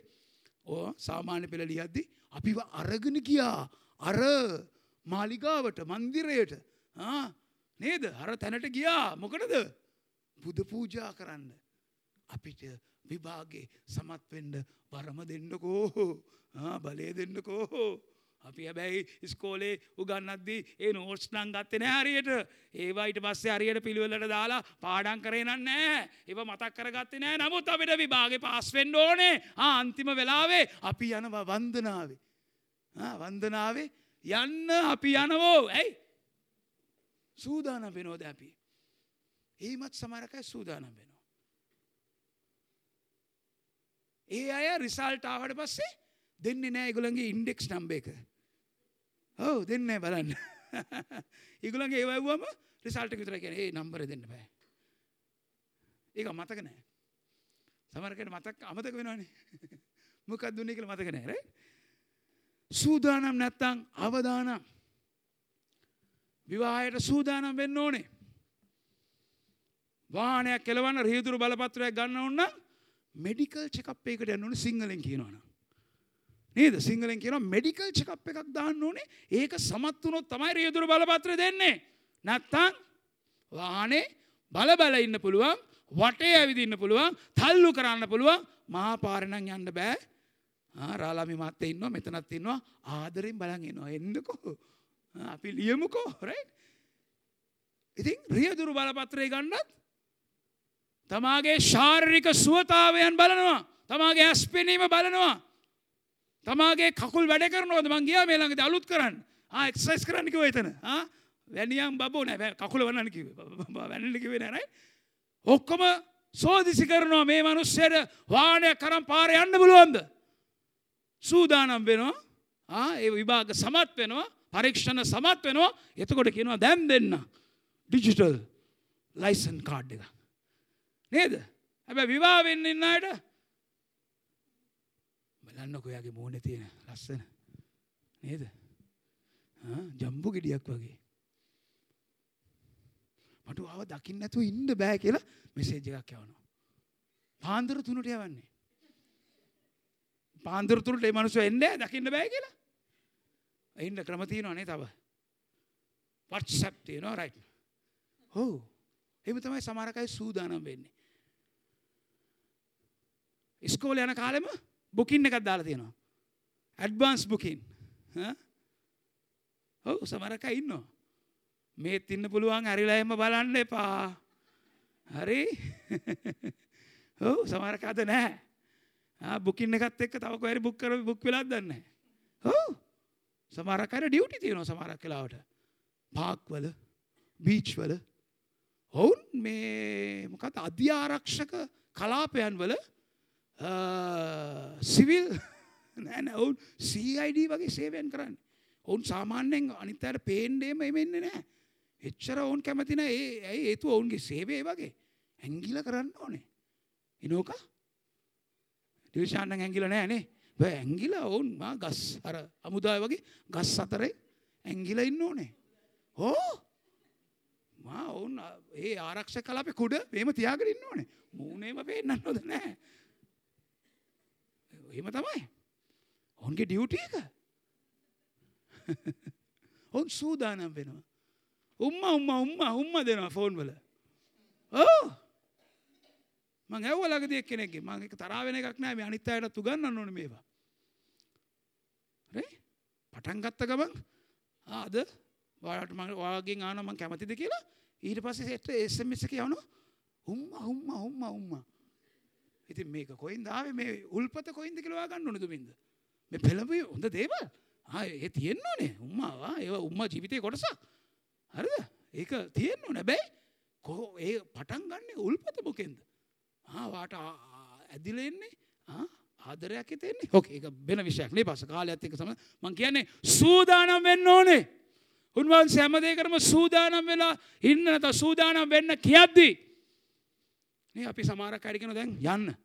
ඕ සාමාන්‍ය පෙළ ලියද්දි අපිව අරගෙන ගියා. අර මාලිගාවට මන්දිරයට. නේද? අර තැනට ගියා. මොකටද? බුද පූජා කරන්න. අපිට විභාගේ සමත්වෙන්ඩ වරම දෙන්නකෝ. බලය දෙන්නකෝ. අපි හැබැයි ඉස්කෝලේ උගන්නද්දී ඒ නෝට්ස් නං ගත්තේ නෑ හරියට. ඒවා ඊට පස්සේ හරියට පිළිවෙලට දාලා පාඩම් කරේ නෑ. ඒව මතක් කරගත්තේ නෑ. නමුත් අපිට විභාගේ පාස් වෙන්න ඕනේ. ආ අන්තිම වෙලාවේ අපි යනවා වන්දනාවේ. ආ වන්දනාවේ යන්න අපි යනවෝ. ඇයි? සූදානම් වෙනවද අපි? ඒමත් සමහරකයි සූදානම් වෙනවා. ඒ අය රිසල්ට් ආවට පස්සේ දෙන්නේ නෑ ඒගොල්ලන්ගේ ඉන්ඩෙක්ස් නම්බර එක ඔව් දෙන්නේ බලන්න. <laughs> ඒගොල්ලන්ගේ ඒව ඇහුවම රිසල්ට් එක විතරයි කියන්නේ. ඒ නම්බර දෙන්න බෑ. ඒක මතක නෑ. සමහර කෙනෙක් මතක අමතක වෙනවනේ. <laughs> මොකක්ද දුන්නේ කියලා මතක නෑ රයිට්? සූදානම් නැත්තම් අවදානම්. විවාහයට සූදානම් වෙන්න ඕනේ. වාහනයක් කෙලවන්න රියදුරු බලපත්‍රයක් ගන්න ඕන නම් මෙඩිකල් චෙකප් එකකට යන්න ඕනේ සිංහලෙන් කියනවනම්. නේද? සිංහලෙන් කියන මෙඩිකල් චකප් එකක් දාන්න ඕනේ. ඒක සමත් වුණොත් තමයි රියදුරු බලපත්‍ර දෙන්නේ. නැත්තං වාහනේ බල බල ඉන්න පුළුවන් වටේ ඇවිදින්න පුළුවන් තල්ලු කරන්න පුළුවන්. මහා පාරණං යන්න බෑ. රාලාමි මත්ත ඉන්නවා මෙතනත් ඉන්නවා. ආදරෙන් බලන් ඉන්නවා එන්නකෝ. අපි ලියමුකෝ රයිට් ඉතින් රියදුරු බලපත්‍රය ගන්නත් තමාගේ ශාරීරික සුවතාවයන් බලනවා. තමාගේ ඇස්පෙනීම බලනවා. තමාගේ කකුල් වැඩ කරනවද මං ගියා මේ ළඟදී අලුත් කරන්න. ආ එක්සර්සයිස් කරන්න කිව්වා එතන. ආ වැනියම් බබෝ නෑ කකුල වන්නන්න කිව්වේ. වැන්නන්න කිව්වේ නෑ නේද? ඔක්කොම සෝදිසි කරනවා මේ මිනිස්සුන්ට වාහනයක් කරන් පාරේ යන්න බලවන්ද? සූදානම් වෙනවා. ආ ඒ විභාග සමත් වෙනවා. පරීක්ෂණ සමත් වෙනවා. එතකොට කියනවා දැන් දෙන්න. ඩිජිටල් ලයිසන් කාඩ් එක. නේද? හැබැයි විවාහ වෙන්න ඉන්න අයට බලන්නකො යාගේ මූුණ තියෙන ලස්සන. නේද? ජම්බු ගෙඩියක් වගේ. මට ආව දකින්න නැතුව ඉන්න බෑ කියලා මෙසේජ් එකක් යවනවා. පාන්දර තුනට යවන්නේ. පාන්දර තුනට ඒ මනුස්සය එන්නේ දකින්න බෑ කියලා. ඉන්න ක්‍රම තියෙනවනේ තව. WhatsApp තියෙනවා රයිට් ඔව්. එහෙම තමයි සමහර අය සූදානම් වෙන්නේ. ඉස්කෝලේ යන කාලෙම බුකින් එකක් දාලා තියෙනවා. Advance booking. ඔව් සමහරක ඉන්නවා. මේත් ඉන්න පුළුවන් ඇරිලා එහෙම බලන්න එපා. හරි ඔව් සමහරක අද නෑ බුකින්න එකත් එක්ක තව කොහරි බුක් කර බුක් වෙලාද දන්නේ ඔව් සමහරක් අය ඩියුටි තියෙනවා සමහරක් වෙලාවට පාක් වල බීච් වල ඔවුන් මේ මොකද අධ්‍යාරක්ෂක කලාපයන් වල Uh, සිවිල් <laughs> නෑන ඔවුන් CID වගේ සේවයන් කරන්න. ඔවුන් සාමාන්‍යයෙන් අනිත්තයට පේන්ඩේම එමෙන්න නෑ. එච්චර ඔවුන් කැමතින ඒ ඇයි ඒතු ඔවුන්ගේ සේවේ වගේ? ඇංගිල කරන්න ඕනේ. ඉනෝක? දිවිශාන්න ඇංගිල නෑනේ ඇංගිල ඔවුන් ගස් අර අමුදාය වගේ ගස් අතරේ ඇංගිල ඉන්න ඕනේ. හෝ? මා ඔවුන් ඒ ආරක්ෂ කලාපෙ කුඩ මේම තියාගෙන ඉන්න ඕනේ. මූනේම පේන්නන්න නොද නෑ. එහෙම තමයි. ඔවුන්ගේ ඩියුටිය එක. <laughs> ඔවුන් සූදානම් වෙනවා. උම්ම උම්ම උම්ම උම්ම දෙනවා ෆෝන් වල. ඕ මං ඇව්වලග දෙයක් කෙනෙක්ගේ. මං එක තරහ වෙන එකක් නෑ. මේ අනිත් අයටත් උගන්වන්න ඕනේ මේවා. රේ පටන් ගත්ත ගමන් ආද ඔයාලට මම ඔයාගෙන් ආනවා මං කැමතිද කියලා? ඊට පස්සේ සෙට් SMS එක යවනවා. උම්මා උම්මා උම්මා උම්මා. ඉතින් මේක කොයින්ද ආවේ? මේ උල්පත කොයින්ද කියලා හොයාගන්න ඕනේ දුමින්ද මේ පෙළඹුවේ හොඳ දේවල්. ආ ඒ තියෙන්න ඕනේ. උම්මා ඒවා උම්මා ජීවිතේ කොටසක්. හරිද? ඒක තියෙන්න ඕනේ. හැබැයි කොහො ඒ පටන් ගන්න උල්පත මොකෙන්ද? ආ වාට ඇදිලා එන්නේ ආ ආදරයක් හිතෙන්නේ ඕකේ ඒක වෙන විෂයක් නේ පස්ස කාලයත් එක්ක සම මං කියන්නේ සූදානම් වෙන්න ඕනේ. උන්වහන්සේ හැමදේකටම සූදානම් වෙලා ඉන්න නැත. සූදානම් වෙන්න කියද්දී නේ අපි සමහරක් අය කියනවා දැන් යන්න.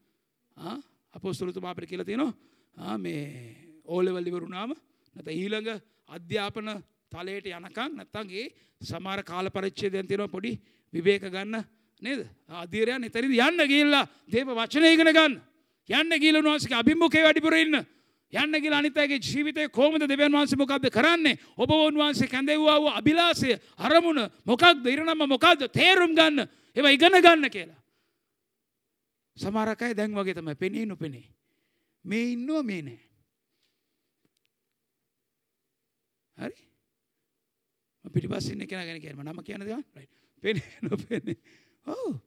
ආ අපොස්තලතුමා අපිට කියලා තියෙනවා ආ මේ ඕ ලෙවල් ඉවරුනාම නැත්නම් ඊළඟ අධ්‍යාපන තලයට යනකම් නැත්නම් ඒ සමහර කාල පරිච්ඡේදයන් තියෙනවා පොඩි විවේක ගන්න නේද? අධීරයන් එතනදි යන්න ගිහිල්ලා දේව වචනය ඉගෙන ගන්න. යන්න ගිහිල්ලා උන්වහන්සේගේ අභිමුඛයේ වැඩිපුර ඉන්න. යන්න ගිහිල්ලා අනිත් අයගේ ජීවිතේ කොහොමද දෙවියන් වහන්සේ මොකද්ද කරන්නේ? ඔබ උන්වහන්සේ කැඳෙව්වා වූ අභිලාෂය අරමුණ මොකක්ද? ඉරණම මොකද්ද? තේරුම් ගන්න. ඒවා ඉගෙන ගන්න කියලා. සමහරක් අය දැන් වගේ තමයි. පෙනේ නොපෙනේ. මේ ඉන්නවා මේ නෑ. හරි? පිටිපස්ස ඉන්න කෙනා ගැන කියන්න නම කියන දේවල්? රයිට් පෙනේ නොපෙනේ. ඔව්.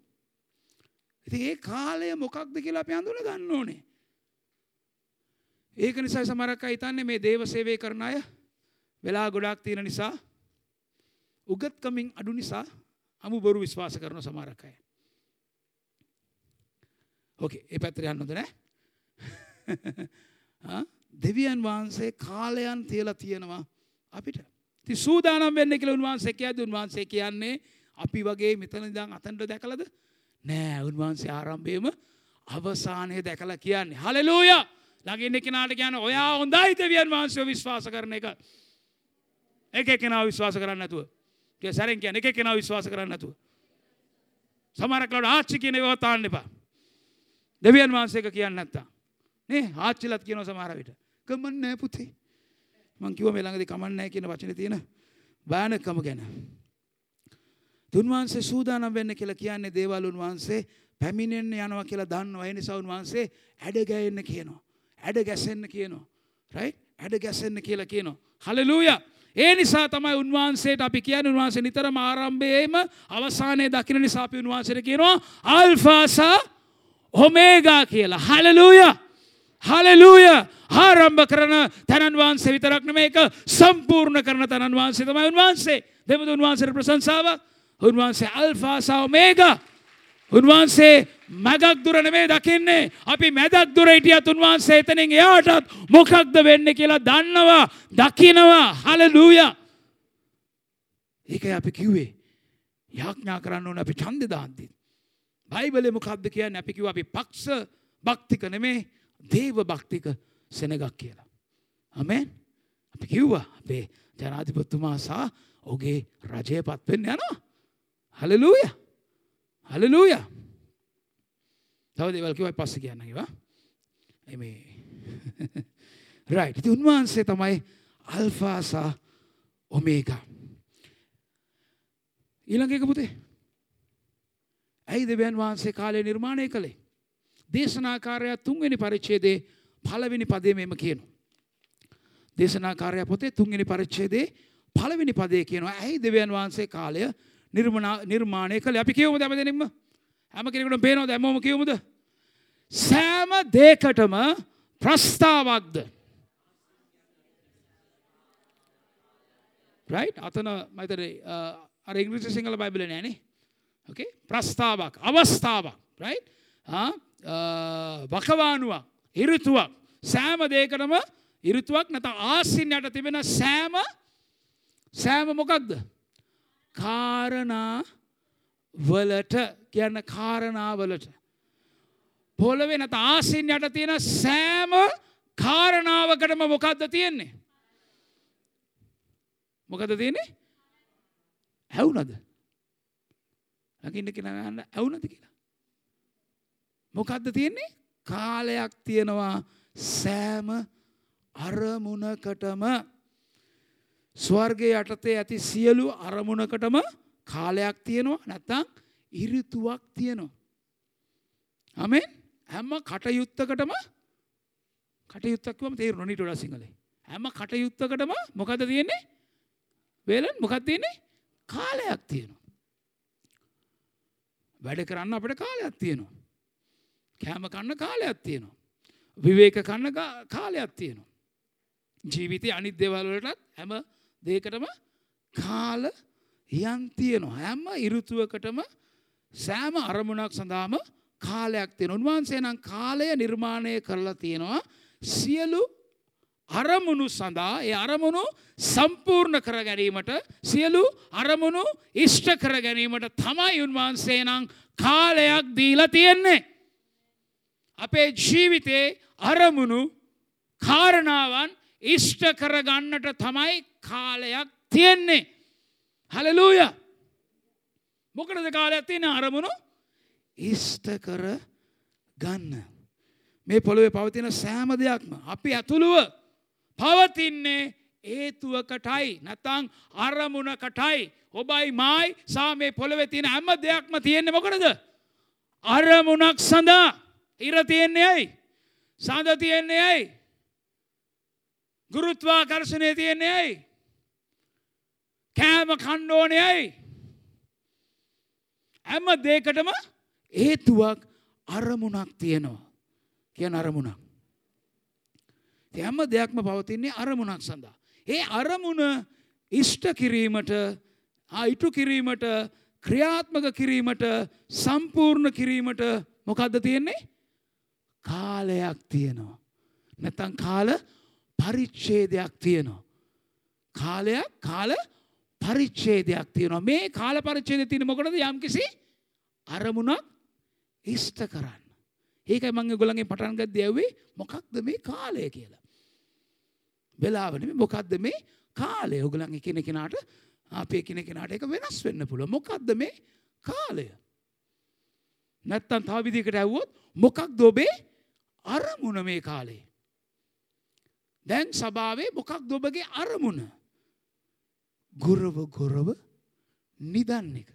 ඉතින් ඒ කාලය මොකක්ද කියලා අපි අඳුන ගන්න ඕනේ. ඒක නිසා සමහරක් අය හිතන්නේ මේ දේව සේවය කරන අය වෙලා ගොඩාක් තියෙන නිසා උගත්කමින් අඩු නිසා අමු බොරු විශ්වාස කරන සමහරක් අය. ඕකේ ඒ පැත්තට යන්න හොඳ නෑ. <laughs> දෙවියන් වහන්සේ කාලයන් තියලා තියෙනවා අපිට. ඉතින් සූදානම් වෙන්න කියලා උන්වහන්සේ කියද්දී උන්වහන්සේ කියන්නේ අපි වගේ මෙතන ඉඳන් අතනට දැකලාද? නෑ උන්වහන්සේ ආරම්භයේම අවසානයේ දැකලා කියන්නේ. හලෙලූයා! ළඟ ඉන්න කෙනාට කියන්නේ ඔයා හොඳයි දෙවියන් වහන්සේව විශ්වාස කරන එක. එක කෙනා විශ්වාස කරන්නේ නැතුව. කිය සැරෙන් කියන්නේ එක කෙනා විශ්වාස කරන්නේ නැතුව. සමහරක් ලාට ආච්චි කියන ඒවා තාන්න එපා. දෙවියන් වහන්සේක කියන්න නැත්තා නේ? ආච්චිලත් කියන සමහර විට. කමන්න නෑ පුතේ. මං කිව්වා මේ ළඟදී කමන්න නෑ කියන වචනේ තියෙන භයානකම ගැන. තුන්වහන්සේ සූදානම් වෙන්න කියලා කියන්නේ දේවල් උන්වහන්සේ පැමිණෙන්න යනවා කියලා දන්නවා. ඒ නිසා උන්වහන්සේ ඇඩ ගැයෙන්න කියනවා. ඇඩ ගැසෙන්න කියනවා. රයිට් ඇඩ ගැසෙන්න කියලා කියනවා. හලලූයා! ඒ නිසා තමයි උන්වහන්සේට අපි කියන උන්වහන්සේ නිතරම ආරම්භයේම අවසානයේ දකින නිසා අපි උන්වහන්සේට කියනවා අල්ෆාසා ඔමේගා කියලා. හලලූයා. හලලූයා. ආරම්භ කරන තැනන් වහන්සේ විතරක් නෙමෙයි ඒක සම්පූර්ණ කරන තැනන් වහන්සේ තමයි උන්වහන්සේ දෙවිඳුන් උන්වහන්සේට ප්‍රශංසාවක්. උන්වහන්සේ අල්ෆා සහ ඔමේගා. උන්වහන්සේ මැදක් දුර නෙමේ දකින්නේ. අපි මැදක් දුර හිටියත් උන්වහන්සේ එතනින් එයාටත් මොකක්ද වෙන්නේ කියලා දන්නවා දකිනවා. හලලූයා. ඒකයි අපි කිව්වේ. යාඥා කරන්න ඕන අපි ඡන්දේ දාන්ති බයිබලේ මොකක්ද කියන්නේ? අපි කිව්වා අපි පක්ෂ භක්තික නෙමේ දේව භක්තික සෙනගක් කියලා. ආමෙන්? අපි කිව්වා අපේ ජනාධිපතිතුමා සහ ඔහුගේ රජය පත් වෙන්න යනවා. හලලූය! හලලූය! තව දේවල් කිව්වයි පස්සේ කියන්න කිව්වා මේ රයිට් <laughs> ඉතින් උන්වහන්සේ තමයි අල්ෆා සහ ඔමේගා. ඊළඟ එක පුතේ? ඇයි දෙවියන් වහන්සේ කාලේ නිර්මාණය කළේ? දේශනාකාරයා තුන්වෙනි පරිච්ඡේදයේ පළවෙනි පදේ මෙම කියනවා. දේශනාකාරයා පොතේ තුන්වෙනි පරිච්ඡේදයේ පළවෙනි පදේ කියනවා. ඇයි දෙවියන් වහන්සේ කාලය නිර්මාණය කළේ? අපි කියවමු දෙම දෙනින්ම හැම කෙනෙකුට පේනවද? හැමෝම කියමුද සෑම දේකටම ප්‍රස්ථාවක්ද රයිට් අතන මතර අර ඉංග්‍රීසි සිංහල බයිබල නෑනේ ඕකේ ප්‍රස්ථාවක් අවස්ථාවක් රයිට් වකවානුවක් ඉරුතුවක්. සෑම දේකටම ඉරුතුවක් නැත ආසින් යට තිබෙන සෑම සෑම මොකක්ද? කාරණා වලට කියන්න කාරණාවලට. පොළොවේ නැත ආසින් යට තියෙන සෑම කාරණාවකටම මොකක්ද තියෙන්නේ? මොකද තියෙන්නේ? ඇවුනද ලකින්න කෙනගන්න ඇවුනද කියලා? මොකක්ද තියෙන්නේ? කාලයක් තියෙනවා සෑම අරමුණකටම. ස්වර්ගය යටතේ ඇති සියලු අරමුණකටම කාලයක් තියෙනවා නැත්තං ඉරිතුවක් තියෙනවා. අමෙන් හැම්ම කටයුත්තකටම කටයුත්තක්වම තේරු නොනිටොඩ සිංහලේ. හැම කටයුත්තකටම මොකද තියෙන්නේ? වේලන් මොකක් තියන්නේ? කාලයක් තියෙනවා. වැඩ කරන්න අපට කාලයක් තියෙනවා. කෑම කන්න කාලයක් තියෙනවා. විවේක කන්න කාලයක් තියෙනවා. ජීවිතය අනිත් දෙවල්වලටත් හැම දේකටම කාල යන් තියෙනවා හැම ඉරුතුවකටම සෑම අරමුණක් සඳහාම කාලයක් තියෙන උන්වහන්සේ නම් කාලය නිර්මාණය කරලා තියෙනවා සියලු අරමුණු සඳහා ඒ අරමුණු සම්පූර්ණ කර ගැනීමට සියලු අරමුණු ඉෂ්ට කර ගැනීමට තමයි උන්වහන්සේ නම් කාලයක් දීලා තියෙන්නේ. අපේ ජීවිතේ අරමුණු කාරණාවන් ඉෂ්ට කරගන්නට තමයි කාලයක් තියෙන්නේ. හලලූය මොකටද කාලයක් තියෙන අරමුණු ඉෂ්ට කර ගන්න. මේ පොළොවේ පවතින සෑම දෙයක්ම අපි ඇතුළුව පවතින්නේ ඒතුවකටයි නැතං අරමුණකටයි. ඔබයි මයි සා මේ පොළොවෙ තියෙන හැම දෙයක්ම තියෙන්නේ මොකටද? අරමුණක් සඳහා. ඉර තියෙන්නේ ඇයි? සඳ තියෙන්නේ ඇයි? ගුරුත්වාකර්ශණය තියෙන්නේ ඇයි? කෑම කණ්ඩෝනය ඇයි? හැම දේකටම හේතුවක් අරමුණක් තියෙනවා. කියන අරමුණක්. හැම දෙයක්ම පවතින්නේ අරමුණක් සඳහා. ඒ අරමුණ ඉෂ්ට කිරීමට අයිටු කිරීමට ක්‍රියාත්මක කිරීමට සම්පූර්ණ කිරීමට මොකක්ද තියෙන්නේ කාලයක් තියෙනවා. නැතන් කාල පරිච්ඡේදයක් තියෙනවා. කාලයක් කාල පරිච්ඡේදයක් තියෙනවා මේ කාල පරිච්ඡේදය තියෙන මොකටද යම්කිසි අරමුණක් ඉෂ්ට කරන්න. ඒකයි මං ඔයගොල්ලන්ගේ පටන් ගත්තේ ඇව්වේ මොකක්ද මේ කාලය කියලා. වෙලාව නෙමෙයි මොකක්ද මේ කාලය. ඔයගොල්ලන් එකිනෙකනාට අපේ එකිනෙකනාට ඒක වෙනස් වෙන්න පුළුවන්. මොකක්ද මේ කාලය? නැත්තම් තව විදිහකට ඇහුවොත් මොකක්ද ඔබේ අරමුණ මේ කාලේ? දැන් සභාවේ මොකක්ද ඔබගේ අරමුණ? ගොරව ගොරව නිදන්න එක.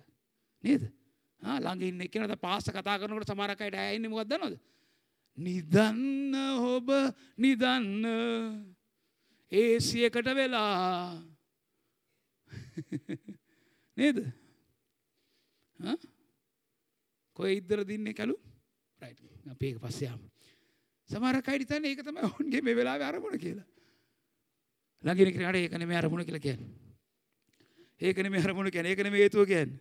නේද? ළඟ ඉන්න එක්කෙනාට පාස්ස කතා කරනකොට සමහර අය ඇයින්නේ මොකක්ද දන්නවද? නිදන්න ඔබ නිදන්න ඒසියකට වෙලා නේද? කොයි ඉද්දර දින්නේ කලු? රයිට්. අපි ඒක පස්සේ යමු. සමහර අය හිතන්නේ ඒක තමයි ඔවුන්ගේ මේ වෙලාවේ අරමුණ කියලා. ළඟින් කෙනාට ඒක නෙමෙයි අරමුණ කියලා කියන්නේ. ඒක නෙමෙයි අරමුණ කියන්නේ. ඒක නෙමෙයි හේතුව කියන්නේ.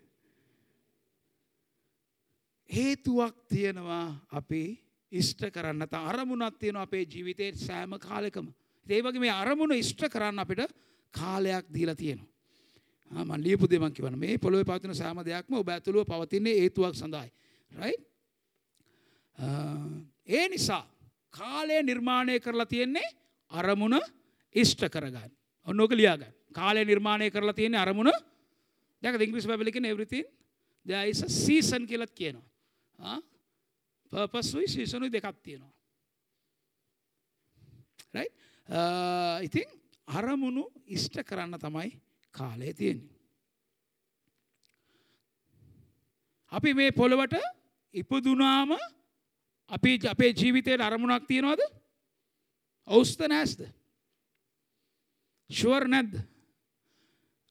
හේතුවක් තියෙනවා අපි ඉෂ්ට කරන්න නැත්නම් අරමුණක් තියෙනවා අපේ ජීවිතේ සෑම කාලෙකම. ඒ වගේ මේ අරමුණ ඉෂ්ට කරන්න අපිට කාලයක් දීලා තියෙනවා. ආ මම ලියපු දේ මම කියවන මේ පොළොවේ පවතින සෑම දෙයක්ම ඔබ ඇතුළුව පවතින්නේ හේතුවක් සඳහායි. right? ඒ නිසා කාලය නිර්මාණය කරලා තියෙන්නේ අරමුණ ඉෂ්ට කරගන්න. ඔන්න ඕක ලියාගන්න. කාලය නිර්මාණය කරලා තියෙන්නේ අරමුණ දැකද ඉංග්‍රීසි බයිබලෙ කියන්නේ everything there is a season කියලා කියනවා. ආ purpose උයි season උයි දෙකක් තියෙනවා. right? ඉතින් අරමුණු ඉෂ්ට කරන්න තමයි කාලය තියෙන්නේ. අපි මේ පොළොවට ඉපදුනාම අපි අපේ ජීවිතයට අරමුණක් තියෙනවද? ඔව්ස්ත නැස්ද? ෂුවර් නැද්ද?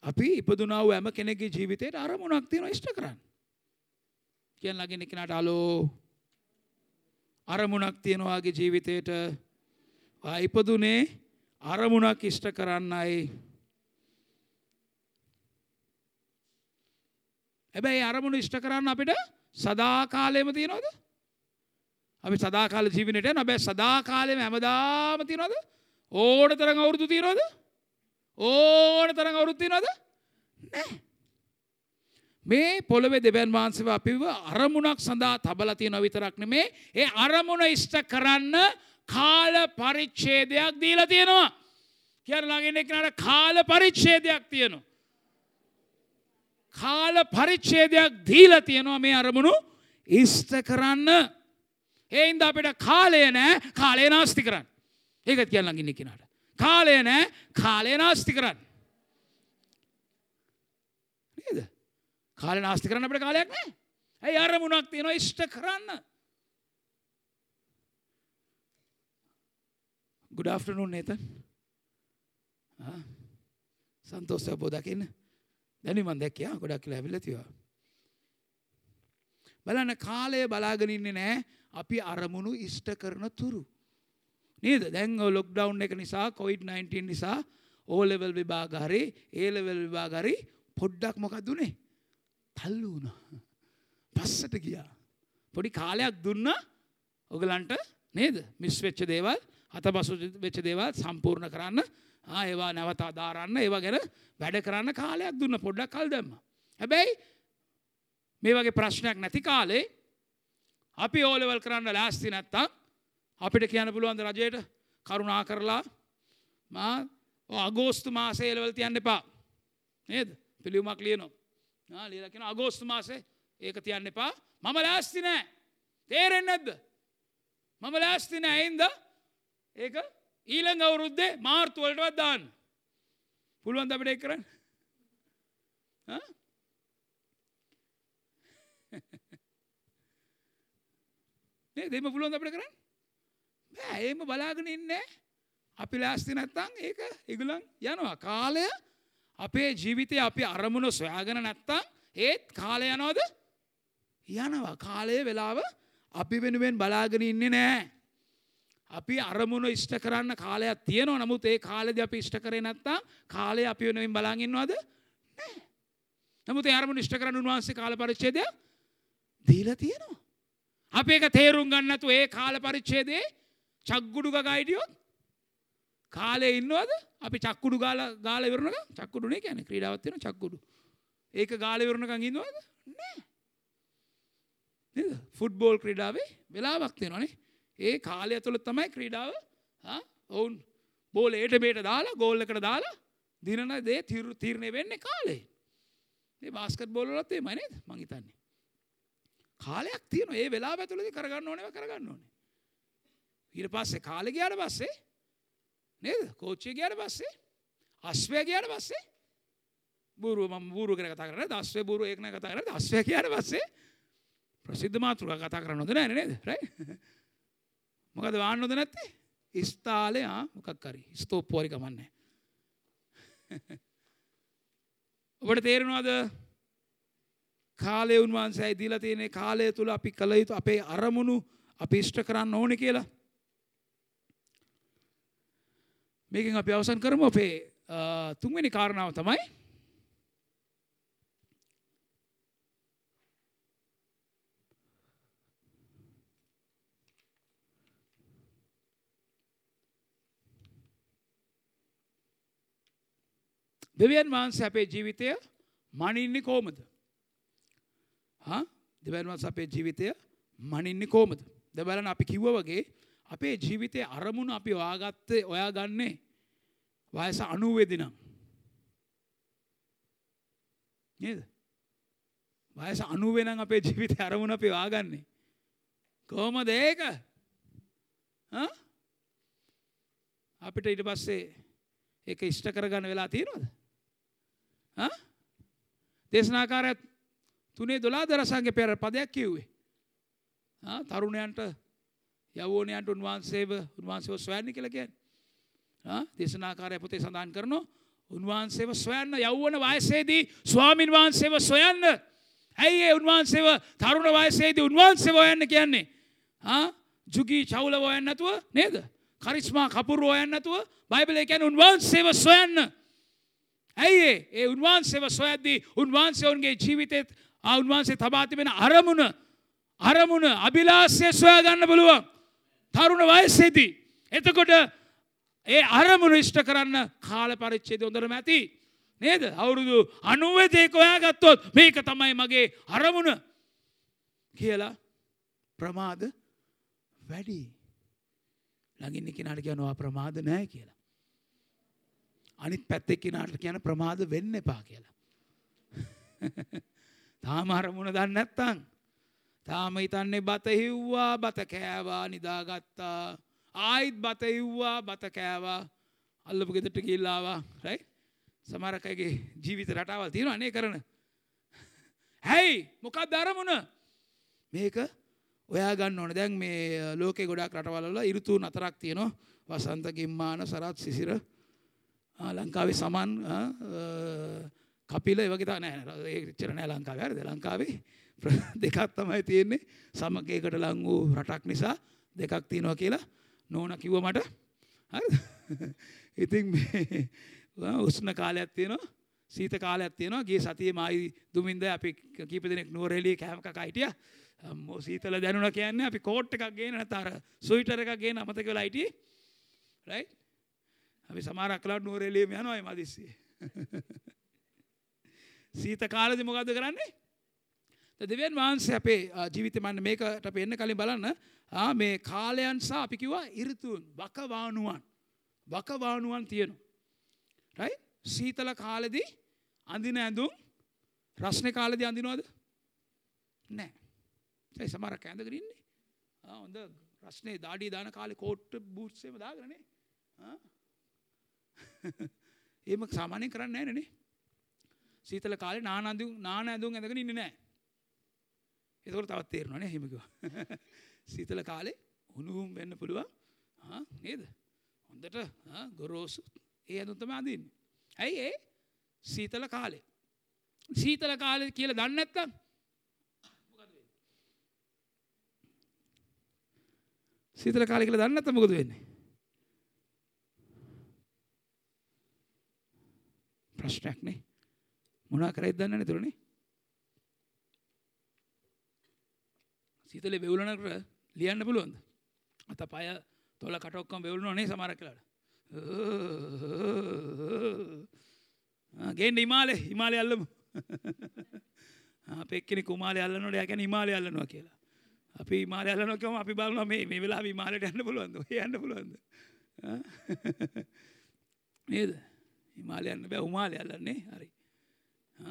අපි ඉපදුනා වූ හැම කෙනෙක්ගේ ජීවිතයට අරමුණක් තියෙනවා ඉෂ්ට කරන්න. කියන් ලගෙන එකනට අලෝ අරමුණක් තියෙනවාගේ ජීවිතයට ඉපදුනේ අරමුණක් ඉෂ්ට කරන්නයි හැබැයි අරමුණු ඉෂ්ට කරන්න අපිට සදාකාලයම තියෙනවද අපි සදාකාල ජීවිනට නොබැ සදාකාලයම හැමදාම තියෙනවද ඕන තරඟ අවුරුදු තියෙනවද ඕන තරඟ අවුරුත් තියෙනවද නෑ මේ පොළොවේ දෙවන් වහන්සේව අපිව අරමුණක් සඳහා තබලා තියෙන විතරක් නෙමේ ඒ අරමුණ ඉෂ්ට කරන්න කාල පරිච්ඡේදයක් දීලා තියෙනවා. කියන ළඟින් එක්කනට කාල පරිච්ඡේදයක් තියෙනවා. කාල පරිච්ඡේදයක් දීලා තියෙනවා මේ අරමුණු ඉෂ්ට කරන්න. ඒයින්ද අපිට කාලය නෑ කාලය නාස්ති කරන්න. ඒකත් කියන්න ළඟින් එක්කනට කාලය නෑ කාලය නාස්ති කරන්න. නේද? කාල නාස්ති කරන්න අපට කාලයක් නෑ. ඇයි අරමුණක් තියෙනවා? ඉෂ්ට කරන්න. ගුඩ ආෆ්ටර්නූන් නේතන් සන්තෝෂය බෝ දකින්න. දැනි මන් දැක්කයා ගොඩක් කියලා ඇවිල්ලා තියවා. බලන්න කාලය බලාගෙන ඉන්නේ නෑ. අපි අරමුණු ඉෂ්ට කරන තුරු. නේද? දැන් ලොක්ඩවුන් එක නිසා කොයිඩ්-19 නිසා ඕ ලෙවල් විභාග හරි ඒ ලෙවල් විභාග හරි පොඩ්ඩක් මොකක්ද උනේ? තල්ලු වුණා. පස්සට ගියා. පොඩි කාලයක් දුන්න. ඔගලන්ට නේද? මිස් වෙච්ච දේවල් අතපසු වෙච්ච දේවල් සම්පූර්ණ කරන්න ඒවා නැවත අදාරන්න ඒවා ගැන වැඩ කරන්න කාලයක් දුන්න පොඩ්ඩක් කල් දැම්ම. හැබැයි මේ වගේ ප්‍රශ්නයක් නැති කාලේ අපි ඕලෙවල් කරන්න ලෑස්ති නැත්තම් අපිට කියන්න පුළුවන්ද රජයට? කරුණා කරලා මා අගෝස්තු මාසේලවල් තියන්න එපා. නේද? පිළිවුමක් ලියනවා. ලියලකෙන අගෝස්තු මාසේ ඒක තියන්න එපා. මම ලෑස්ති නෑ. තේරෙන් නැද්ද? මම ලෑස්ති නෑ. එයින්ද ඒක ඊළඟ අවුරුද්දේ මාර්තුවලටවත් දාන්න. පුළුවන් අපිට එක් කරන්න? <laughs> දෙම පුළුවන් අපිට කරන්න? බෑ ඒම බලාගෙන ඉන්නේ අපි ලෑස්ති නැත්තම් ඒක ඉගුලන් යනවා. කාලය අපේ ජීවිතය අපි අරමුණ සොයාගෙන නැත්තම් ඒත් කාලය යනවද? යනවා. කාලය වෙලාව අපි වෙනුවෙන් බලාගෙන ඉන්නේ නෑ. අපි අරමුණ ඉෂ්ට කරන්න කාලයක් තියෙනවා. නමුත් ඒ කාලෙද අපි ඉෂ්ට කරේ නැත්තම් කාලය අපි වෙනුවෙන් බලාගෙන ඉන්නවද? නෑ. නමුත් ඒ අරමුණ ඉෂ්ට කරන්න උන්වහන්සේ කාල පරිච්ඡේදය දීලා තියෙනවා. අපි ඒක තේරුම් ගන්න නැතුව ඒ කාල පරිච්ඡේදයේ චග්ගුඩු ගගා හිටියොත් කාලේ ඉන්නවද? අපි චක්කුඩු ගාල ගාල ඉවරනක චක්කුඩුනේ කියන්නේ. ක්‍රීඩාවක් තියෙන චක්කුඩු. ඒක ගාල ඉවරනකන් ඉන්නවද? නෑ. නේද? ෆුට්බෝල් ක්‍රීඩාවේ වෙලාවක් තියෙනවනේ ඒ කාලය ඇතුළත තමයි ක්‍රීඩාව ඔවුන් බෝල ඒට බේට දාලා ගෝල් එකට දාලා දිනන දේ තීරණය වෙන්නේ කාලේ. මේ බාස්කට් බෝල් වලත් එහෙමයි නේද? මං හිතන්නේ. කාලයක් තියෙනවා. ඒ වෙලාව ඇතුළතදී කරගන්න ඕනේව කරගන්න ඕනේ. ඊට පස්සේ කාලේ ගියාට පස්සේ නේද? කෝච්චිය ගියාට පස්සේ අශ්වය ගියාට පස්සේ බූරුව මම බූරුව ගැන කතා කරන්නේ අශ්වය බූරුව ඒක නෑ කතා කරන්නේ අශ්වය ගියාට පස්සේ ප්‍රසිද්ධ මාතෘකා කතා කරන්න හොඳ නෑනේ නේද? රයිට් <laughs> මොකද වාන්න හොඳ නැත්තේ? ස්ථාලේ ආ මොකක් හරි. ස්තෝප්පු හරි කමන්නේ <laughs> ඔබට තේරෙනවද? කාලය උන්වහන්සේ දීලා තියෙන කාලය තුල අපි කළ යුතු අපේ අරමුණු අපි ඉෂ්ට කරන්න ඕනේ කියලා. මේකින් අපි අවසන් කරමු අපේ තුන්වෙනි කාරණාව තමයි දෙවියන් වහන්සේ අපේ ජීවිතය මනින්නේ කොහොමද? හා දෙවියන් වහන්සේ අපේ ජීවිතය මනින්නේ කොහොමද? දැන් බලන්න අපි කිව්වා වගේ අපේ ජීවිතයේ අරමුණ අපි හොයාගත්තේ හොයාගන්නේ වයස 90 දිනම්. නේද? වයස 90 නම් අපේ ජීවිතේ අරමුණ අපි හොයාගන්නේ. කොහොමද ඒක? හා? අපිට ඊට පස්සේ ඒක ඉෂ්ට කරගන්න වෙලා තියෙනවද? හා? දේශනාකාරයත් තුනේ 12 දරසංගේ පෙර පදයක් කිව්වේ. හා තරුණයන්ට යවෝනයන්ට උන්වහන්සේව උන්වහන්සේව සොයන්නේ කියලා කියන්නේ. දේශනාකාරය පොතේ සඳහන් කරනවා උන්වහන්සේව සොයන්න යවවන වයසේදී ස්වාමින් වහන්සේව සොයන්න. ඇයි ඒ උන්වහන්සේව තරුණ වයසේදී උන්වහන්සේ හොයන්න කියන්නේ? ආ ජුගී චවුල හොයන්න නැතුව නේද? කරිස්මා කපුරු හොයන්න නැතුව බයිබලයේ කියන්නේ උන්වහන්සේව සොයන්න. ඇයි ඒ උන්වහන්සේව සොයද්දී උන්වහන්සේ ඔවුන්ගේ ජීවිතෙත් උන්වහන්සේ තබා තිබෙන අරමුණ අරමුණ අභිලාෂය සොයා ගන්න පුළුවන්. තරුණ වයසේදී. එතකොට ඒ අරමුණ ඉෂ්ට කරන්න කාල පරිච්ඡේදය හොඳටම ඇති. නේද? අවුරුදු 90 දෙක හොයාගත්තොත් මේක තමයි මගේ අරමුණ කියලා ප්‍රමාද වැඩි. ළඟින් කෙනාට කියනවා ප්‍රමාද නැහැ කියලා. අනිත් පැත්තේ කෙනාට කියන ප්‍රමාද වෙන්න එපා කියලා. <laughs> තාම අරමුණ දන්නේ නැත්තම්. තාම හිතන්නේ බත හිව්වා බත කෑවා නිදාගත්තා. ආයිත් බත හිව්වා බත කෑවා. අල්ලපු ගෙදරට ගිහිල්ලා ආවා රයිට් සමහර අයගේ ජීවිත රටාවල් තියෙනවා අනේ කරන. හැයි මොකක්ද අරමුණ? මේක ඔයා ගන්න ඕන. දැන් මේ ලෝකේ ගොඩාක් රටවල් වල ඍතු නතරක් තියෙනවා. වසන්ත ගිම්මාන සරත් සිසිර. ලංකාවේ සමන් කපිල ඒ වගේ තමයි නෑ ඒච්චර නෑ ලංකාවේ හරිද? ලංකාවේ <laughs> දෙකක් තමයි තියෙන්නේ. සමගයකට ලං වූ රටක් නිසා දෙකක් තියෙනවා කියලා නෝන කිව්ව මට. හරිද? <laughs> ඉතින් මේ උෂ්ණ කාලයක් තියෙනවා. සීත කාලයක් තියෙනවා. ගිය සතියේ මායි දුමින්ද අපි කීප දෙනෙක් නුවරඑළිය කෑම කකා හිටියා. අම්මෝ සීතල දැනුණා කියන්නේ අපි කෝට් එකක් ගේන නැත්නම් අර ස්විටර් එකක් ගේන අමතක වෙලා හිටියේ. රයිට් අපි සමහරක් කලට නුවරඑළියම යනවා මේ මදිස්සියේ. සීත කාලෙදි මොකද්ද කරන්නේ? දෙවියන් වහන්සේ අපේ ජීවිතේ මන්න මේකට අපි එන්න කලින් බලන්න. මේ කාලයන් සහ අපි කිව්වා ඍතුන් වකවානුවන්. වකවානුවන් තියෙනවා. රයිට් සීතල කාලෙදී අඳින ඇඳුම් රස්නේ කාලෙදී අඳිනවද? නෑ. ඒ සමහරක් ඇඳගෙන ඉන්නේ? හොඳ රස්නේ දාඩිය දාන කාලේ කෝට් බූට්ස් එහෙම දාගෙනනේ <laughs> එහෙම සාමාන්‍යයෙන් කරන්නේ නැහැ නේ සීතල කාලේ නාන ඇඳුම් නාන ඇඳුම් ඇඳගෙන ඉන්නේ නැහැ. එතකොට තවත් තේරෙනවා නේ එහෙම කිව්වා. <laughs> සීතල කාලේ උණුහුම් වෙන්න පුළුවන්. ආ නේද? හොඳට ගොරෝසු ඒ ඇඳුම් තමයි අඳින්නේ. ඇයි ඒ? සීතල කාලේ. සීතල කාලේ කියලා දන්නේ නැත්නම් සීතල කාලේ කියලා දන්නේ නැත්නම් මොකද වෙන්නේ? ප්‍රශ්නයක් නේ. මොනවා කරයිද දන්නේ නැහැ නේද සීතලේ වෙවුලනකට ලියන්න පුළුවන්ද? අත පය තොල කටොක්කම් වෙවුලනවා නේ සමහරක් වෙලාවට ගේන්න හිමාලේ හිමාලේ අල්ලමු. අපේ එක්කෙනෙක් කුමාලේ අල්ලනකොට එයා කියන්නේ හිමාලේ අල්ලනවා කියලා. අපි හිමාලේ අල්ලනවා කියම අපි බලනවා මේ මේ වෙලාවේ හිමාලයට යන්න පුළුවන්ද? ඔය යන්න පුළුවන්ද? නේද? හිමාලය යන්න බෑ උමාලය අල්ලන්නේ හරි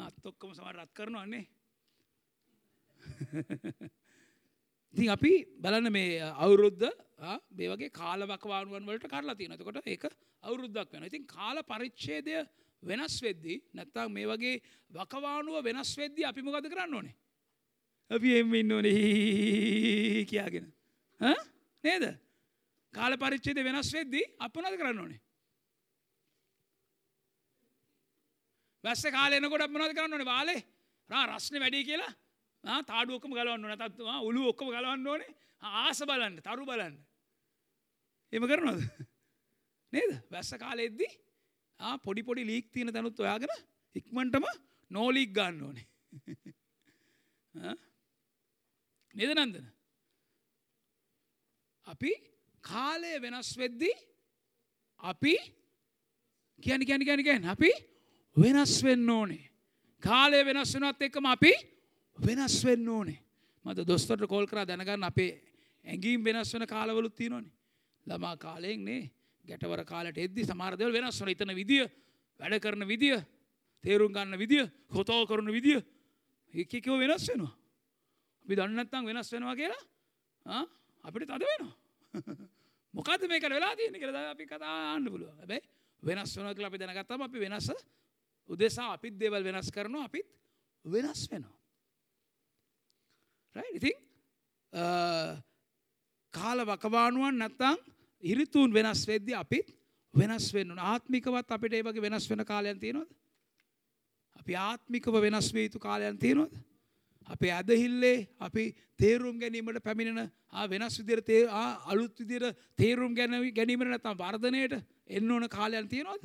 අත් ඔක්කොම සමහර රත් කරනවා නේ <laughs> ඉතින් අපි බලන්න මේ අවුරුද්ද මේ වගේ කාල වකවානුවන් වලට කරලා තියෙනවා. එතකොට ඒක අවුරුද්දක් වෙනවා. ඉතින් කාල පරිච්ඡේදය වෙනස් වෙද්දී නැත්තම් මේ වගේ වකවානුව වෙනස් වෙද්දී අපි මොකද කරන්න ඕනේ? අපි එම් ඉන්න ඕනේ කියාගෙන. ඈ නේද? කාල පරිච්ඡේදය වෙනස් වෙද්දී අපි මොනවද කරන්න ඕනේ? වැස්ස කාලේ එනකොට අපි මොනවද කරන්න ඕනේ? වාලේ රා රස්නේ වැඩි කියලා. තාඩු ඔක්කම ගලවන්න ඕනේ. නැත්නම් උළු ඔක්කොම ගලවන්න ඕනේ. ආස බලන්න තරු බලන්න. එහෙම කරනවද? නේද? වැස්ස කාලෙද්දී ආ පොඩි පොඩි ලීක් තියෙන තැනුත් ඔයාගෙන ඉක්මනටම නෝ ලීක් ගන්න ඕනේ. <laughs> නේද නන්දන? අපි කාලය වෙනස් වෙද්දී අපි කියන කියන කියන කියන අපි වෙනස් වෙන්න ඕනේ කාලය වෙනස් වෙනවත් එක්කම අපි වෙනස් වෙන්න ඕනේ. මට දොස්තරට කෝල් කරා දැනගන්න අපේ ඇඟීම් වෙනස් වෙන කාලවලුත් තියෙනවනේ. ළමා කාලයෙන් නේ ගැටවර කාලට එද්දි සමහර දේවල් වෙනස් වෙන ඉතන විදිය, වැඩ කරන විදිය, තේරුම් ගන්න විදිය, කතා කරන විදිය එක එක වෙනස් වෙනවා. අපි දන්නේ නැත්නම් වෙනස් වෙනවා කියලා ආ අපිට තද වෙනවා. <laughs> මොකද්ද මේකට වෙලා තියෙන්නේ කියලා අපි කතා ආන්න පුළුවන්. හැබැයි වෙනස් වෙනවා කියලා අපි දැනගත්තාම අපි වෙනස උදෙසා අපිත් දේවල් වෙනස් කරනවා අපිත් වෙනස් වෙනවා. ඉතින් කාල වකවානුවන් නැත්තං ඉරිතුන් වෙනස් වෙද්දි අපිත් වෙනස් වෙන්න ආත්මිකවත් අපිට ඒ වගේ වෙනස් වෙන කාලයන් තියෙනවද? අපි ආත්මිකව වෙනස් වේ යුතු කාලයන් තියෙනවද? අපේ අදහිල්ලේ අපි තේරුම් ගැනීමට පැමිණෙන වෙනස් විදිර තේ අලුත් විදිර තේරුම් ගැන ගැනීමට නැතම් වර්ධනයට එන්න ඕන කාලයන් තියෙනවද?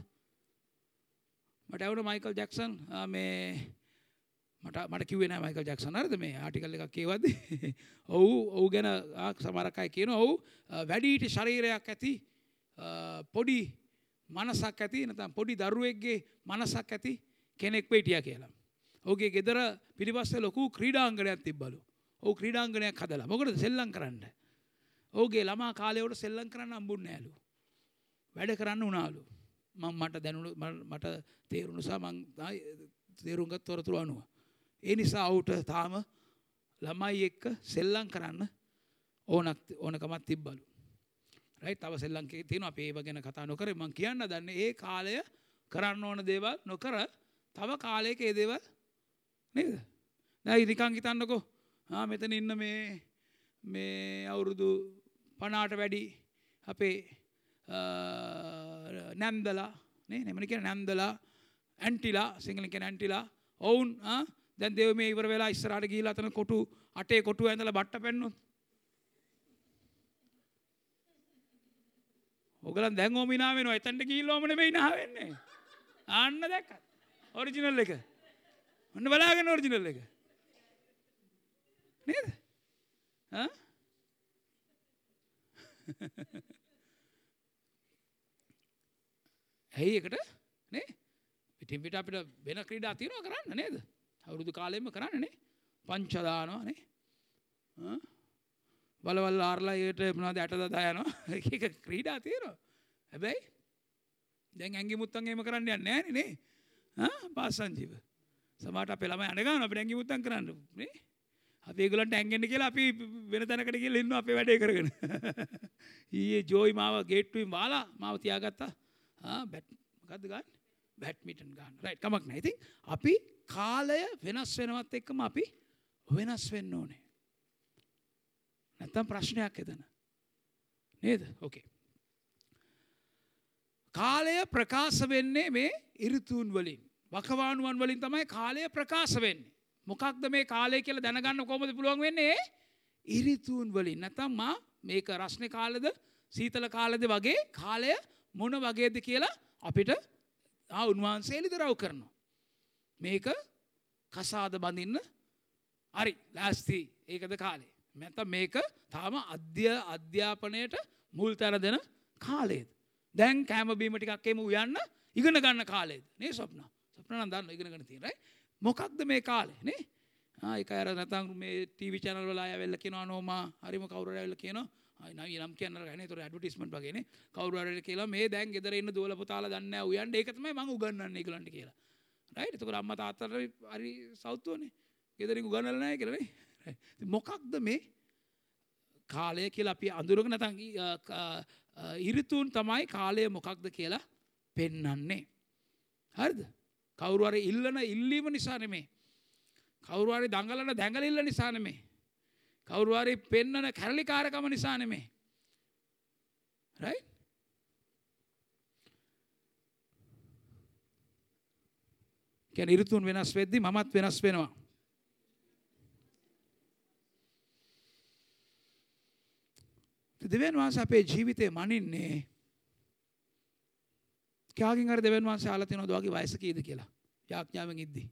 මට ඇවුන මයිකල් ජැක්සන් මේ මට මට කිවෙන මයිකල් ජක්සන් අරද මේ ආටිකල් එකක් කියවද <laughs> ඔවු ඔහු ගැන සමරකයි කියන ඔහු වැඩීට ශරීරයක් ඇති පොඩි මනසක් ඇති නතම් පොඩි දරුවෙක්ගේ මනසක් ඇති කෙනෙක් පේටිය කියලා. ඕගේ ගෙදර පිළිපස්ස ලොකු ක්‍රීඩාංගනයක් තිබ්බලු. ඕ ක්‍රීඩාංගනයක් හදලා මොකටද සෙල්ලම් කරන්න. ඕගේ ළමා කාලයවට සෙල්ලම් කරන්න අම්බුන්න ඇලු. වැඩ කරන්න උනාලු. මං මට දැනුණු මට තේරුණුසා මං තේරුම්ගත් තොරතුරු අනුව. ඒ නිසා ඔවුට තාම ළමයි එක්ක සෙල්ලම් කරන්න ඕනක් ඕනකමත් තිබ්බලු. රයි තව සෙල්ලංකේ තියෙන අපේ ඒව ගැන කතා නොකර. මං කියන්න දන්න ඒ කාලය කරන්න ඕන දේවල් නොකර තව කාලයක ඒ දේවල් නේද? දැන් නිකන් හිතන්නකෝ. ආ මෙතන ඉන්න මේ මේ අවුරුදු 50ට වැඩි අපේ නැන්දලා නේ? නෙමෙයි කියන නැන්දලා? ඇන්ටිලා සිංහලෙන් කියන ඇන්ටිලා. ඔවුන් ආ? දැන් දෙව මේ ඉවර වෙලා ඉස්සරහට ගිහිල්ලා අතන කොටු අටේ කොටු ඇඳලා බට්ට පෙන්නොත්. ඔගලන් දැන් ඕමිනා වෙනවා. එතනට ගිහිල්ලා ඕම නෙමෙයි නා වෙන්නේ. ආන්න දැක්කත් ඔරිජිනල් එක. ඔන්න බලාගෙන ඔරිජිනල් එක. නේද? ඈ <laughs> ඇයි එකට? නේ? පිටින් පිට අපිට වෙන ක්‍රීඩා තියෙනවා කරන්න නේද? අවුරුදු කාලෙම කරන්නනේ පංචදානවා නේ? බලවල් ආරලා ඒට මොනවද ඇට දදා යනවා? <laughs> එක ක්‍රීඩා තියෙනවා. හැබැයි දැන් ඇඟි මුත්තන් එහෙම කරන්න යන්නේ නැහැ නේ ආ පාසංජීව සමහරට අපේ ළමයි අඬ ගන්නවා අපිට ඇඟි මුත්තන් කරන්න නේ? අපි ඒගොල්ලන්ට ඇඟෙන්න කියලා අපි වෙන තැනකට ගිහලා ඉන්නවා අපේ වැඩේ කරගෙන. <laughs> ඊයේ ජෝයි මාව ගේට්ටුවෙන් වාලා මාව තියාගත්තා. Ah, ආ බැට් මොකද්ද ගන්න බැට්මිටන් ගන්න රයිට් කමක් නැහැ ඉතින් අපි කාලය වෙනස් වෙනවත් එක්කම අපි වෙනස් වෙන්න ඕනේ. නැත්තම් ප්‍රශ්නයක් එතන. නේද? ඕකේ. කාලය ප්‍රකාශ වෙන්නේ මේ ඍතුන් වලින්. වකවානුවන් වලින් තමයි කාලය ප්‍රකාශ වෙන්නේ. මොකක්ද මේ කාලය කියලා දැනගන්න කොහොමද පුළුවන් වෙන්නේ? ඍතුන් වලින්. නැත්තම් මා මේක රස්නේ කාලෙද සීතල කාලෙද වගේ කාලය මොන වගේද කියලා අපිට ආ උන්වහන්සේ ලිදරව් කරනවා. මේක කසාද බඳින්න හරි ලෑස්ති ඒකද කාලේ. නැත්නම් මේක තාම අධ්‍ය අධ්‍යාපනයට මුල් තැන දෙන කාලේද. දැන් කෑම බීම ටිකක් එමු යන්න ඉගෙන ගන්න කාලේද. නේ ස්වප්න. ස්වප්න නම් දන්න ඉගෙන ගන්න තියෙන right? මොකක්ද මේ කාලේ නේ? ආ ඒක අර නැත්නම් මේ ටීවී channel වල අය වෙල්ල කියනවා නෝමා හරිම කවුරු හරි ඇවිල්ලා කියනවා අය නවී නම් කියන්න ගන්නේ ඒතර ඇඩ්වර්ටයිස්මන්ට් වගේනේ කවුරු හරි කියලා මේ දැන් ගෙදර ඉන්න දුවල පුතාලා දන්නේ නැහැ. උයන්ඩ ඒක තමයි මම උගන්වන්නේ ඒගොල්ලන්ට කියලා. රයිට් එතකොට අම්මා තාත්තට හරි සෞතුවනේ ගෙදරින් උගන්වලා නැහැ කියලා නේ. මොකක්ද මේ කාලය කියලා අපි අඳුරක නැතන් ඉරිතුන් තමයි කාලය මොකක්ද කියලා පෙන්නන්නේ හරිද? කවුරු හරි ඉල්ලන ඉල්ලීම නිසා නෙමේ. කවුරු හරි දඟලන දැඟලිල්ල නිසා නෙමේ. කවුරු හරි පෙන්නන කැරලිකාරකම නිසා නෙමේ right? කියන්නේ ඍතුන් වෙනස් වෙද්දි මමත් වෙනස් වෙනවා. දෙවියන් වහන්සේ අපේ ජීවිතේ මනින්නේ කාගෙන් හරි දෙවියන් වහන්සේ ආලා තියෙනවද වගේ වයස කීයද කියලා? යාඥාවෙන් ඉද්දි.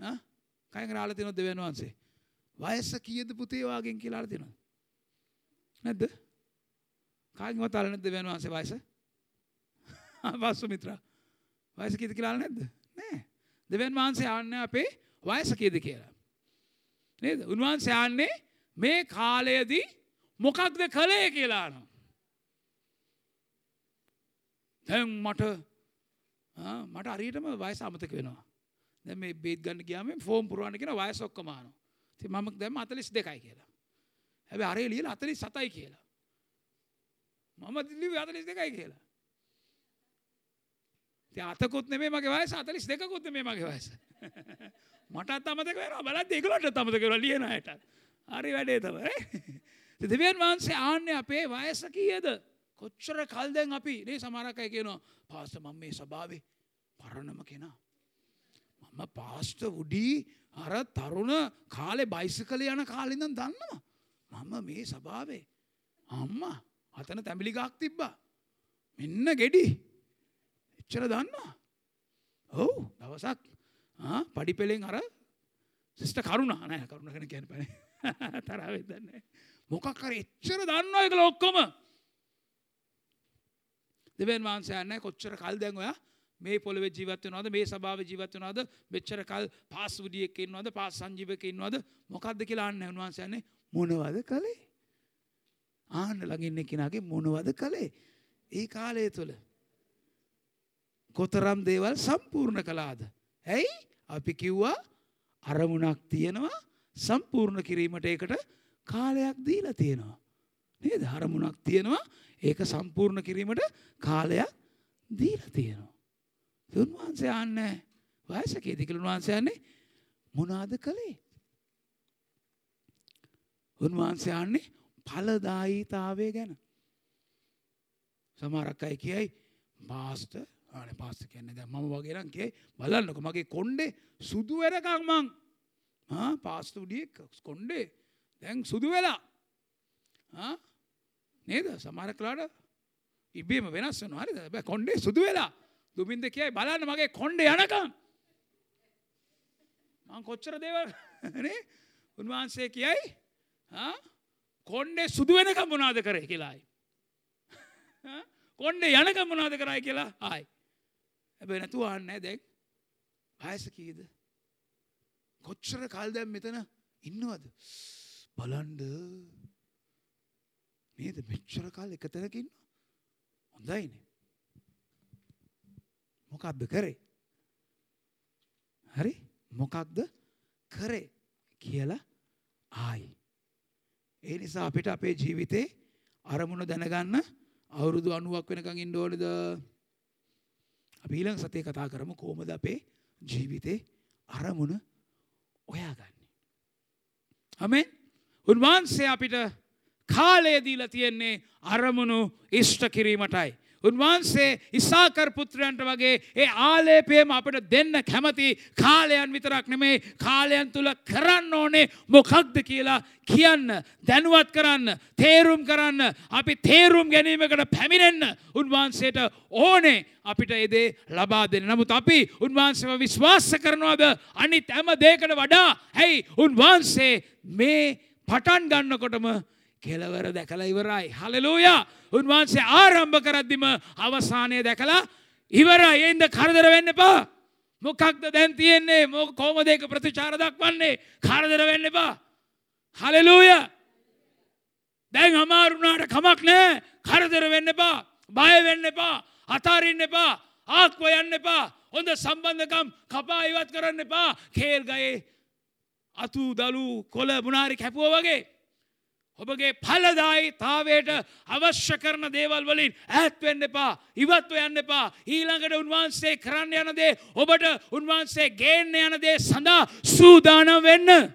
ආ? කයෙන් හරි ආලා තියෙනවද දෙවියන් වහන්සේ? වයස කීයද පුතේ වාගෙන් කියලා ආලා තියෙනවද නැද්ද කාගෙන්වත් ආලා නැද්ද දෙවියන් වහන්සේ වයස <laughs> ආ මිත්‍රා වයස කීයද කියලා ආලා නැද්ද නෑ. දෙවන් වහන්සේ ආන්නේ අපේ වයස කීයද කියලා. නේද? උන්වහන්සේ ආන්නේ මේ කාලයේදී මොකක්ද කළේ කියලා අහනවා. දැන් මට මට හරියටම වයස අමතක වෙනවා. දැන් මේ බේත් ගන්න ගියාම ෆෝම් පුරවන්න කියන වයස ඔක්කොම අහනවා. ඉතින් මම දැම්ම 42යි කියලා. හැබැයි අරේ ලියලා 47යි කියලා. මම ලිව්වේ 42යි කියලා. අතකුත් නෙමේ මගේ වයස අතලිස් දෙකුත් මේ මගේ වයස. <laughs> මටත් අමතක වෙනවා බලද්දි ඒගොල්ලන්ට අමතක වෙනවා ලියන අයටත්. හරි වැඩේ තමයි. දෙවියන් වහන්සේ ආන්නේ අපේ වයස කීයද? කොච්චර කල් දැන් අපි නේ සමහරක් අය කියනවා පාස්ටර් මම මේ සභාවේ පරණම කෙනා. මම පාස්ට උඩී අර තරුණ කාලෙ බයිසි කළ යන කාලිඳන් දන්නවා. මම මේ සභාවේ. අම්මා අතන තැමිලි ගක් තිබ්බා. මෙන්න ගෙඩි. එච්චර දන්නවා. ඔවු දවසක් පඩි පෙළෙන් අර සිිස්ට කරුණා නෑ කරුණ කන කියැන පැන <laughs> තරාවෙත් දන්නේ. මොකක් කර එච්චර දන්න එක ලොක්කොම දෙවන් වහන්සයන්න කොච්චර කල් දැන් ඔයා මේ පොළවෙ ජීවත් වෙනවද? මේ සභාව ජීවත් වෙනවද? මෙච්චර කල් පාස් උඩියෙක් ඉන්නවද? පාස් සංජීවක ඉන්නවද? මොකද්ද කියලා අහන්න උන්වහන්සේ යන්නේ මොනවද කළේ? ආන්න ළඟ ඉන්න කෙනාගේ මොනවද කළේ? ඒ කාලය තුල කොතරම් දේවල් සම්පූර්ණ කළාද? ඇයි? අපි කිව්වා අරමුණක් තියෙනවා සම්පූර්ණ කිරීමට ඒකට කාලයක් දීලා තියෙනවා. නේද? අරමුණක් තියෙනවා ඒක සම්පූර්ණ කිරීමට කාලයක් දීලා තියෙනවා. උන්වහන්සේ අන්න වයසකේදී කියලා උන්වහන්සේ යන්නේ මොනවාද කළේ? උන්වහන්සේ අන්නේ ඵලදායීතාවය ගැන. සමහරක් අය කියයි පාස්ටර් අනේ පාස්ටර් කියන්නේ දැන් මම වගේ නම් කියයි බලන්නකො මගේ කොණ්ඩේ සුදු වෙනකන් මං. ආ පාස්ටර් උඩියෙක් කොණ්ඩේ දැන් සුදු වෙලා. ආ නේද? සමහර කලාට ඉබේම වෙනස් වෙනවා. හරිද? කොණ්ඩේ සුදු වෙලා. දුමින්ද කියයි බලන්න මගේ කොන්්ඩ යනකම් මං කොච්චර දේවල් <laughs> උන්වහන්සේ කියයි කොන්්ඩේ සුදු වෙනකම් මොනාද කරේ? කියලායි කොන්්ඩ යනකම් මොනාද කරයි කියලා ආයි. ඇබ නැතු අන්න දැක් පයස කීද කොච්චර කල් දැම් මෙතන ඉන්නවද? බලන්ඩ නේද? මෙච්චර කාල් එකතැනකින්න හොඳයිනේ. මොකක්ද කරේ? හරි මොකක්ද කරේ කියලා ආයි. ඒ නිසා අපිට අපේ ජීවිතේ අරමුණ දැනගන්න අවුරුදු අනුවක් වෙනකං ඉන්න ඕනද? අපි ඊළඟ සතියේ කතා කරමු කොහොමද අපේ ජීවිතේ අරමුණ හොයාගන්නේ. ආමෙන් උන්වහන්සේ අපිට කාලය දීලා තියෙන්නේ අරමුණු ඉෂ්ට කිරීමටයි. උන්වහන්සේ ඉසාකර් පුත්‍රයන්ට වගේ ඒ ආලේපයම අපට දෙන්න කැමති කාලයන් විතරක් නෙමේ කාලයන් තුළ කරන්න ඕනේ මොකක්ද කියලා කියන්න දැනුවත් කරන්න තේරුම් කරන්න අපි තේරුම් ගැනීමකට පැමිණෙන්න උන්වහන්සේට ඕනේ අපිට එදේ ලබා දෙන්න. නමුත් අපි උන්වහන්සේව විශ්වාස කරනවාද? අනිත් හැම දෙයකට වඩා හැයි උන්වහන්සේ මේ පටන් ගන්නකොටම කෙලවර දැකලා ඉවරයි. හලලූයා. උන්වහන්සේ ආරම්භ කරද්දිම අවසානය දැකලා ඉවරයි. එයින්ද කරදර වෙන්න එපා. මොකක්ද දැන් තියෙන්නේ? මොක කොහොමද ඒක ප්‍රතිචාර දක්වන්නේ? කරදර වෙන්න එපා. හලලූයා. දැන් අමාරු වුණාට කමක් නැහැ. කරදර වෙන්න එපා. බය වෙන්න එපා. අතාරින්න එපා. ආත්ම යන්න එපා. හොඳ සම්බන්ධකම් කපා ඉවත් කරන්න එපා. කේල් ගයේ අතු දලු කොළ මුණාරි කැපුව වගේ ඔබගේ පලදායි තාවයට අවශ්‍ය කරන දේවල් වලින් ඇත්වෙන්න එපා ඉවත්ව යන්න එපා. ඊළඟට උන්වහන්සේ කරන්න යනදේ ඔබට උන්වහන්සේ ගේන්න යනදේ සඳහා සූදානම් වෙන්න.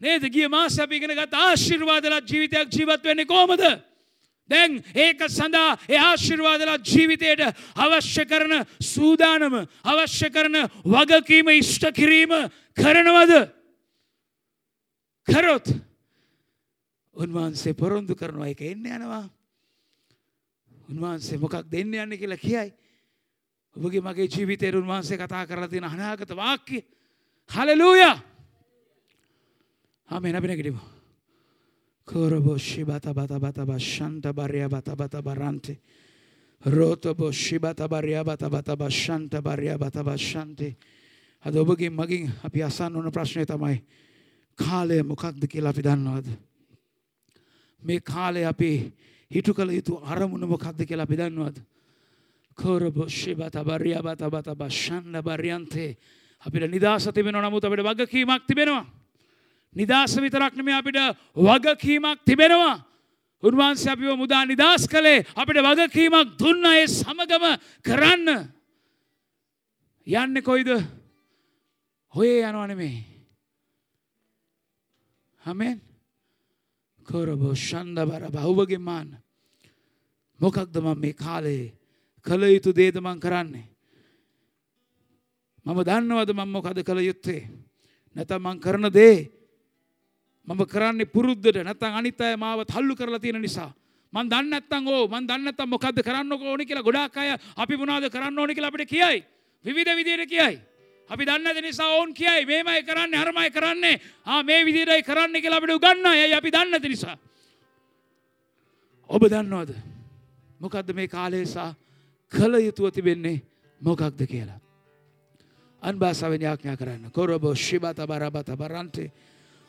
නේද? ගිය මාස අපි ඉගෙන ගත් ආශිර්වාදලත් ජීවිතයක් ජීවත් වෙන්නේ කොහමද? දැන් ඒක සඳහා ඒ ආශිර්වාදලත් ජීවිතයට අවශ්‍ය කරන සූදානම අවශ්‍ය කරන වගකීම ඉෂ්ට කිරීම කරනවද? කරොත් උන්වහන්සේ පොරොන්දු කරනවා. එක එන්න යනවා. උන්වහන්සේ මොකක් දෙන්න යන්න කියලා කියයි. ඔබගේ මගේ ජීවිතයට උන්වහන්සේ කතා කරලා තියෙන අනාගත වාක්‍ය. හලලූයා! ආමෙන් අපි නැගිටිමු. කොරබොෂි බත බත බත බෂන්ත බර්ය බත බත බරන්තේ රෝතබොෂි බත බර්ය බත බත බෂන්ත බර්ය බත බෂන්තේ අද ඔබගේ මගින් අපි අසන්න ඕන ප්‍රශ්නය තමයි කාලය මොකක්ද කියලා අපි දන්නවද? මේ කාලේ අපි හිටු කළ යුතු අරමුණ මොකක්ද කියලා අපි දන්නවද? කෝරබොෂිබත බරියබත බත බෂන්න බරියන්තේ අපිට නිදහස තිබෙනවා නමුත් අපිට වගකීමක් තිබෙනවා. නිදහස විතරක් නෙමෙයි අපිට වගකීමක් තිබෙනවා. උන්වහන්සේ අපිව මුදා නිදහස් කළේ අපිට වගකීමක් දුන්න ඒ සමගම කරන්න. යන්නේ කොයිද? හොයේ යනවා නෙමෙයි. ආමෙන්. කොරබෝ ෂන්ද බර බහුවගේ මාන. මොකක්ද මම මේ කාලයේ කළ යුතු දේද මං කරන්නේ. මම දන්නවද මම මොකද කළ යුත්තේ නැත්නම් මං කරන දේ මම කරන්නේ පුරුද්දට නැත්නම් අනිත් අය මාව තල්ලු කරලා තියෙන නිසා මං දන්නේ නැත්නම් ඕ මං දන්නේ නැත්නම් මොකද්ද කරන්න ඕනේ කියලා ගොඩාක් අය අපි මොනවද කරන්න ඕනේ කියලා අපිට කියයි විවිධ විදිහට කියයි අපි දන්නේ නැති නිසා ඕන් කියයි මේමයි කරන්නේ අරමයි කරන්නේ. ආ මේ විදිහටයි කරන්න කියලා අපිට උගන්වයි. ඇයි අපි දන්නේ නැති නිසා? ඔබ දන්නවද? මොකද්ද මේ කාලේ සා කළ යුතුව තිබෙන්නේ මොකක්ද කියලා? අන්භාසාවෙන් යාඥා කරන්න. කොරබෝ ශිබත බරබත බරන්තේ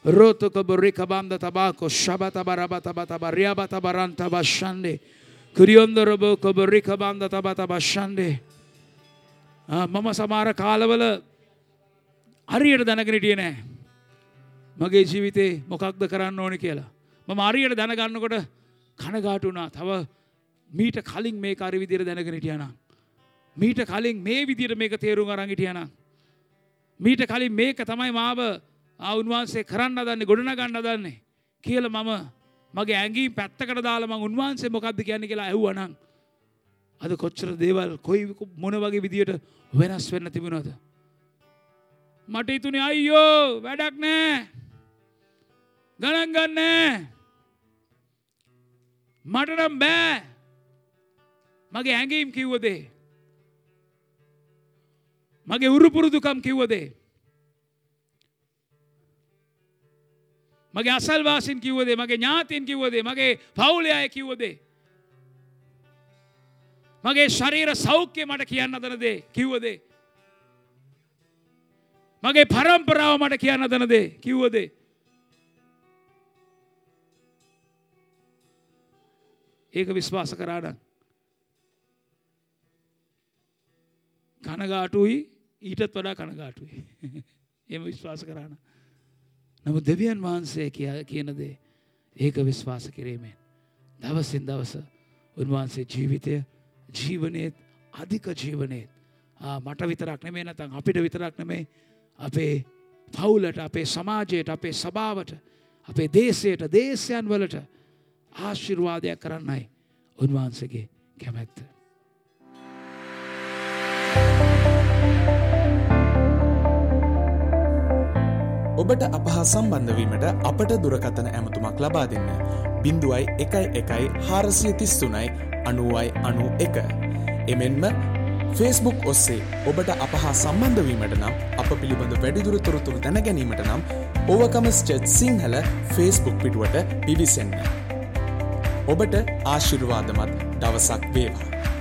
රෝතක බොරික බන්ද තබාකෝ ශබත බරබත බත බරියාබත බරන්ත බෂන්ඩේ කුරියොන්දරබෝ කොබොරික බන්ද තබත බෂන්ඩේ මම සමාර කාලවල හරියට දැනගෙන හිටියේ නෑ. මගේ ජීවිතේ මොකක්ද කරන්න ඕනේ කියලා. මම හරියට දැනගන්නකොට කනගාටු වුණා තව මීට කලින් මේක අර විදිහට දැනගෙන හිටියානම් මීට කලින් මේ විදිහට මේක තේරුම් අරන් හිටියානම් මීට කලින් මේක තමයි මාව උන්වහන්සේ කරන්න දන්නේ ගොඩනගන්න දන්නේ කියලා මම මගේ ඇඟී පැත්තකට දාලා මං උන්වහන්සේ මොකක්ද කියන්නේ කියලා ඇහුවනම් අද කොච්චර දේවල් කොයි මොන වගේ විදියට වෙනස් වෙන්න තිබුණාද? මට හිතුනේ අයියෝ වැඩක් නෑ ගණන් ගන්න. මට නම් බෑ. මගේ ඇඟීම් කිව්වදේ. මගේ උරුපුරුදුකම් කිව්වදේ. මගේ අසල්වාසින් කිව්වදේ මගේ ඥාතින් කිව්වදේ මගේ පවුලේ අය කිව්වදේ. මගේ ශරීර සෞඛ්‍ය මට කියන්න දන දේ කිව්වදේ? මගේ පරම්පරාව මට කියන්න දන දේ කිව්වදේ? ඒක විශ්වාස කරාඩන් කනගාටුයි ඊටත් වඩා කනගාටුයි. <laughs> එම විශ්වාස කරන්න නමු. දෙවියන් වහන්සේ කියනදේ ඒක විශ්වාස කිරීමෙන් දවසින් දවස උන්වහන්සේ ජීවිතය ජීවනයත් අධික ජීවනයත් මට විතරක් නෙමේ නැතන් අපිට විතරක් නෙමේ අපේ පවුලට අපේ සමාජයට අපේ සභාවට අපේ දේශයට දේශයන් වලට ආශිර්වාදයක් කරන්නයි උන්වහන්සගේ කැමැත්ත. ඔබට අපහා සම්බන්ධවීමට අපට දුරකතන ඇමතුමක් ලබා දෙන්න. බිඳුවයි එකයි එකයි හාරසිය තිස්තුනයි අනුවයි අනු එක. එමෙන්ම ෆේස්බුක් ඔස්සේ ඔබට අපහා සම්බන්ධවීමට නම් අප පිළිබඳ වැඩිදුර තොරතුරු දැන ගැනීමට නම් ඕවකම ස්ටේට් සිංහල ෆේස්බුක් පිටුවට පිවිසන්න. ඔබට ආශිර්වාදමත් දවසක් වේවා.